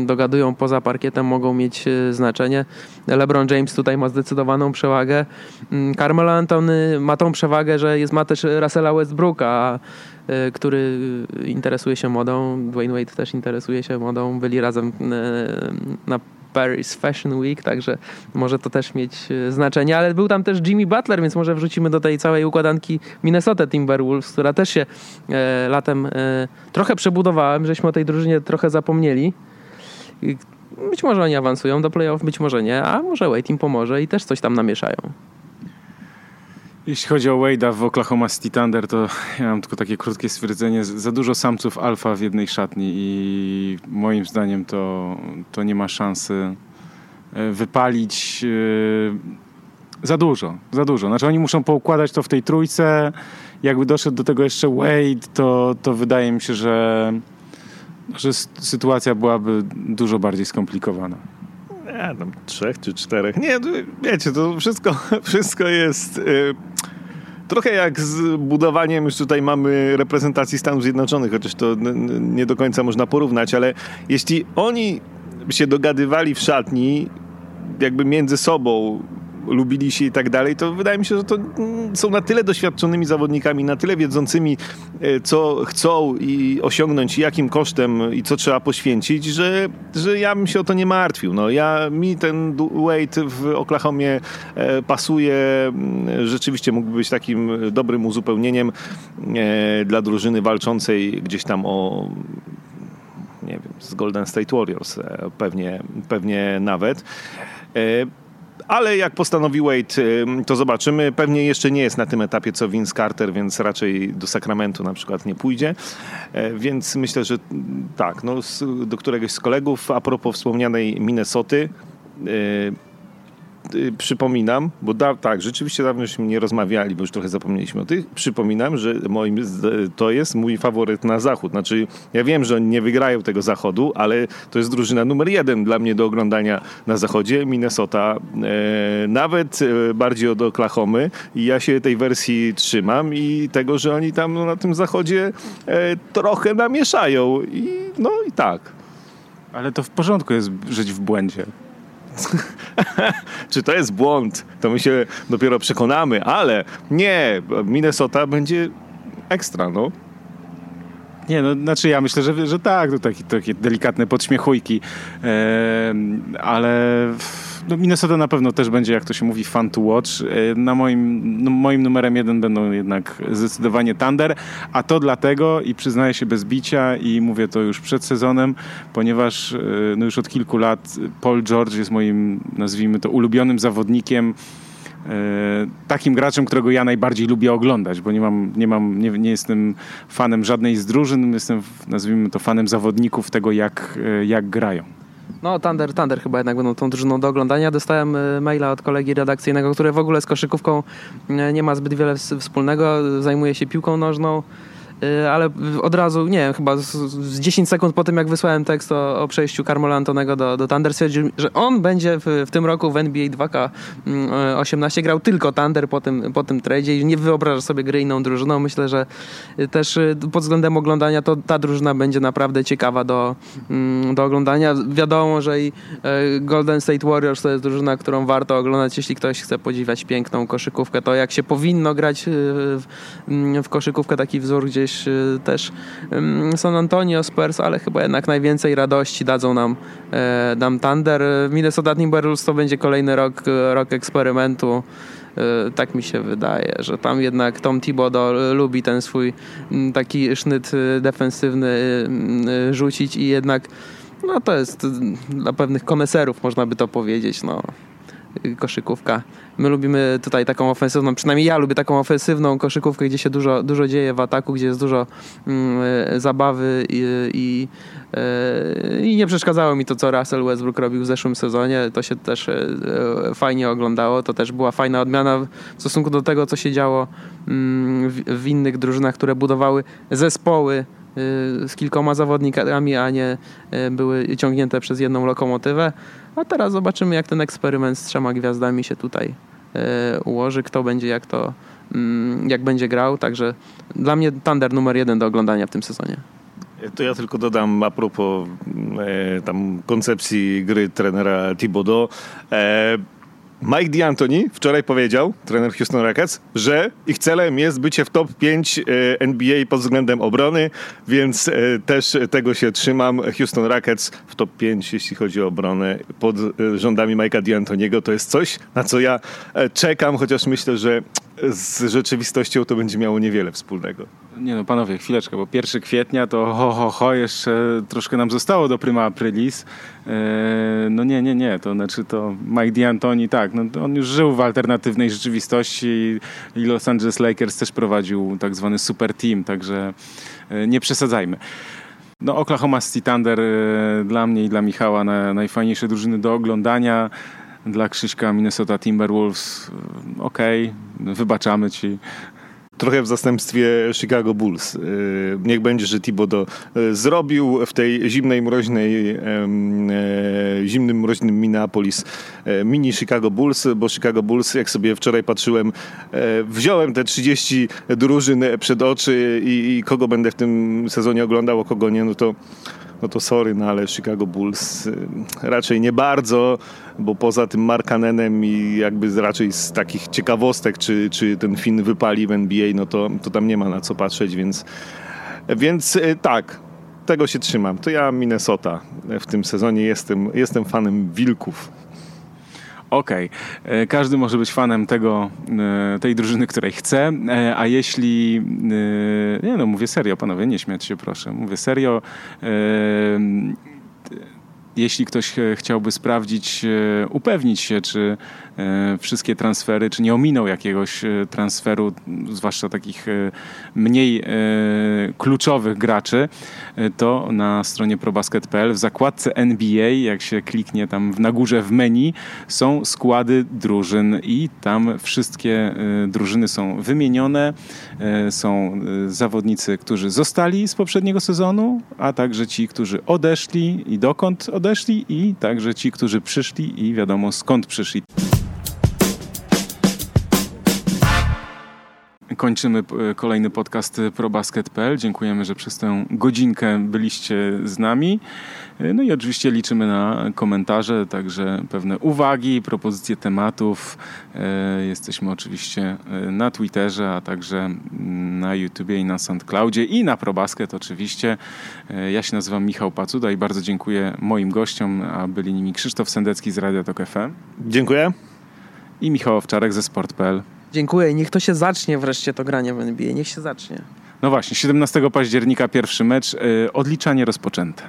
dogadują poza parkietem, mogą mieć y, znaczenie. LeBron James tutaj ma zdecydowaną przewagę. Mm, Carmelo Antony ma tą przewagę, że jest, ma też Russella Westbrooka, który interesuje się modą. Dwayne Wade też interesuje się modą. Byli razem na Paris Fashion Week, także może to też mieć e, znaczenie, ale był tam też Jimmy Butler, więc może wrzucimy do tej całej układanki Minnesota Timberwolves, która też się e, latem e, trochę przebudowałem, żeśmy o tej drużynie trochę zapomnieli. Być może oni awansują do playoff, być może nie, a może Wade im pomoże i też coś tam namieszają. Jeśli chodzi o Wade'a w Oklahoma City Thunder, to ja mam tylko takie krótkie stwierdzenie. Za dużo samców alfa w jednej szatni i moim zdaniem to, to nie ma szansy e, wypalić e, za dużo, za dużo. Znaczy oni muszą poukładać to w tej trójce. Jakby doszedł do tego jeszcze Wade, to, to wydaje mi się, że, że sytuacja byłaby dużo bardziej skomplikowana. Nie, tam trzech czy czterech. Nie, wiecie, to wszystko, wszystko jest... Y, trochę jak z budowaniem, już tutaj mamy reprezentacji Stanów Zjednoczonych, chociaż to nie do końca można porównać, ale jeśli oni się dogadywali w szatni, jakby między sobą, lubili się i tak dalej, to wydaje mi się, że to mm, są na tyle doświadczonymi zawodnikami, na tyle wiedzącymi, e, co chcą i osiągnąć, jakim kosztem i co trzeba poświęcić, że, że ja bym się o to nie martwił. No, ja, mi ten Wade w Oklahomie e, pasuje, mm, rzeczywiście mógłby być takim dobrym uzupełnieniem e, dla drużyny walczącej gdzieś tam o nie wiem, z Golden State Warriors pewnie, pewnie nawet ale jak postanowi Wade, to zobaczymy. Pewnie jeszcze nie jest na tym etapie co Vince Carter, więc raczej do Sacramento na przykład nie pójdzie. E, więc myślę, że tak, no, do któregoś z kolegów, a propos wspomnianej Minnesoty, e, Y, przypominam, bo da, tak, rzeczywiście dawno już nie rozmawiali, bo już trochę zapomnieliśmy o tych. Przypominam, że moim, to jest mój faworyt na zachód. Znaczy, ja wiem, że oni nie wygrają tego zachodu, ale to jest drużyna numer jeden dla mnie do oglądania na zachodzie. Minnesota, e, nawet e, bardziej od Oklahomy. I ja się tej wersji trzymam i tego, że oni tam no, na tym zachodzie e, trochę namieszają. I no i tak. Ale to w porządku jest żyć w błędzie. Czy to jest błąd? To my się dopiero przekonamy, ale nie, Minnesota będzie ekstra, no. Nie, no, znaczy ja myślę, że, że tak, to takie, takie delikatne podśmiechujki, e, ale no Minnesota na pewno też będzie, jak to się mówi, fun to watch. E, na moim, no, moim numerem jeden będą jednak zdecydowanie Thunder, a to dlatego i przyznaję się bez bicia i mówię to już przed sezonem, ponieważ e, no już od kilku lat Paul George jest moim, nazwijmy to, ulubionym zawodnikiem e, takim graczem, którego ja najbardziej lubię oglądać, bo nie mam, nie mam, nie, nie, jestem fanem żadnej z drużyn, jestem, nazwijmy to, fanem zawodników tego, jak, jak grają. No, Thunder, Thunder chyba jednak będą tą drużyną do oglądania. Dostałem e, maila od kolegi redakcyjnego, który w ogóle z koszykówką e, nie ma zbyt wiele wspólnego. Zajmuje się piłką nożną. Y, ale od razu, nie wiem, chyba z, z 10 sekund po tym, jak wysłałem tekst o, o przejściu Carmelo Antonego do, do Thunder, stwierdził, że on będzie w, w tym roku w NBA 2K18 grał tylko Thunder po tym, po tym tradzie i nie wyobraża sobie gry inną drużyną. Myślę, że też y, pod względem oglądania to ta drużyna będzie naprawdę ciekawa do, mm, do oglądania. Wiadomo, że i y, Golden State Warriors to jest drużyna, którą warto oglądać, jeśli ktoś chce podziwiać piękną koszykówkę, to jak się powinno grać w, w koszykówkę, taki wzór gdzieś gdzieś y, też San Antonio Spurs, ale chyba jednak najwięcej radości dadzą nam, e, nam Thunder. Minnesota Timberwolves to będzie kolejny rok, rok eksperymentu e, tak mi się wydaje, że tam jednak Tom Thibodeau lubi ten swój taki sznyt defensywny rzucić i jednak no to jest dla pewnych koneserów można by to powiedzieć, no koszykówka. My lubimy tutaj taką ofensywną, przynajmniej ja lubię taką ofensywną koszykówkę, gdzie się dużo, dużo dzieje w ataku, gdzie jest dużo mm, e, zabawy i, i, e, i, nie przeszkadzało mi to, co Russell Westbrook robił w zeszłym sezonie. To się też e, fajnie oglądało. To też była fajna odmiana w stosunku do tego, co się działo mm, w, w innych drużynach, które budowały zespoły z kilkoma zawodnikami, a nie były ciągnięte przez jedną lokomotywę. A teraz zobaczymy, jak ten eksperyment z trzema gwiazdami się tutaj ułoży, kto będzie jak to mm, jak będzie grał, także dla mnie Thunder numer jeden do oglądania w tym sezonie. To ja tylko dodam a propos e, tam koncepcji gry trenera Thibodeau. E, Mike D'Antoni wczoraj powiedział, trener Houston Rockets, że ich celem jest bycie w top 5 e, NBA pod względem obrony, więc e, też tego się trzymam. Houston Rockets w top 5, jeśli chodzi o obronę, pod e, rządami Mike'a D'Antoniego, to jest coś, na co ja czekam, chociaż myślę, że z rzeczywistością to będzie miało niewiele wspólnego. Nie no, panowie, chwileczkę, bo 1 kwietnia to ho, ho, ho, jeszcze troszkę nam zostało do prima aprilis. Eee, no nie, nie, nie, to znaczy to Mike D'Antoni, tak, no, on już żył w alternatywnej rzeczywistości i Los Angeles Lakers też prowadził tak zwany super team, także e, nie przesadzajmy. No Oklahoma City Thunder e, dla mnie i dla Michała na, najfajniejsze drużyny do oglądania dla Krzyśka Minnesota Timberwolves e, okej, okay, wybaczamy ci trochę w zastępstwie Chicago Bulls. Y, niech będzie, że Thibodeau y, zrobił w tej zimnej, mroźnej, e, zimnym, mroźnym Minneapolis e, mini Chicago Bulls, bo Chicago Bulls, jak sobie wczoraj patrzyłem, e, wziąłem te 30 drużyn przed oczy i, i kogo będę w tym sezonie oglądał, a kogo nie, no to no to sorry, no ale Chicago Bulls y, raczej nie bardzo, bo poza tym Markanenem i jakby raczej z takich ciekawostek, czy, czy ten Finn wypali w NBA, no to, to tam nie ma na co patrzeć, więc, więc y, tak, tego się trzymam. To ja Minnesota w tym sezonie jestem, jestem fanem Wilków. Okej, okay. E, każdy może być fanem tego, e, tej drużyny, której chce, e, a jeśli, nie no, mówię serio, panowie, nie śmiać się proszę, mówię serio, jeśli ktoś chciałby sprawdzić, upewnić się, czy wszystkie transfery, czy nie ominął jakiegoś e, transferu, zwłaszcza takich e, mniej kluczowych graczy, to na stronie probasket.pl w zakładce NBA, jak się kliknie tam na górze w menu, są składy drużyn i tam wszystkie drużyny są wymienione. Są zawodnicy, którzy zostali z poprzedniego sezonu, a także ci, którzy odeszli i dokąd odeszli i także ci, którzy przyszli i wiadomo skąd przyszli. Kończymy e, kolejny podcast probasket.pl. Dziękujemy, że przez tę godzinkę byliście z nami. E, no i oczywiście liczymy na komentarze, także pewne uwagi, propozycje tematów. E, jesteśmy oczywiście na Twitterze, a także na YouTubie i na SoundCloudzie i na ProBasket oczywiście. Ja się nazywam Michał Pacuda i bardzo dziękuję moim gościom, a byli nimi Krzysztof Sendecki z Radio Tok FM. Dziękuję. I Michał Owczarek ze Sport.pl. Dziękuję. Niech to się zacznie wreszcie to granie w NBA. Niech się zacznie. No właśnie, 17 października pierwszy mecz. Yy, odliczanie rozpoczęte.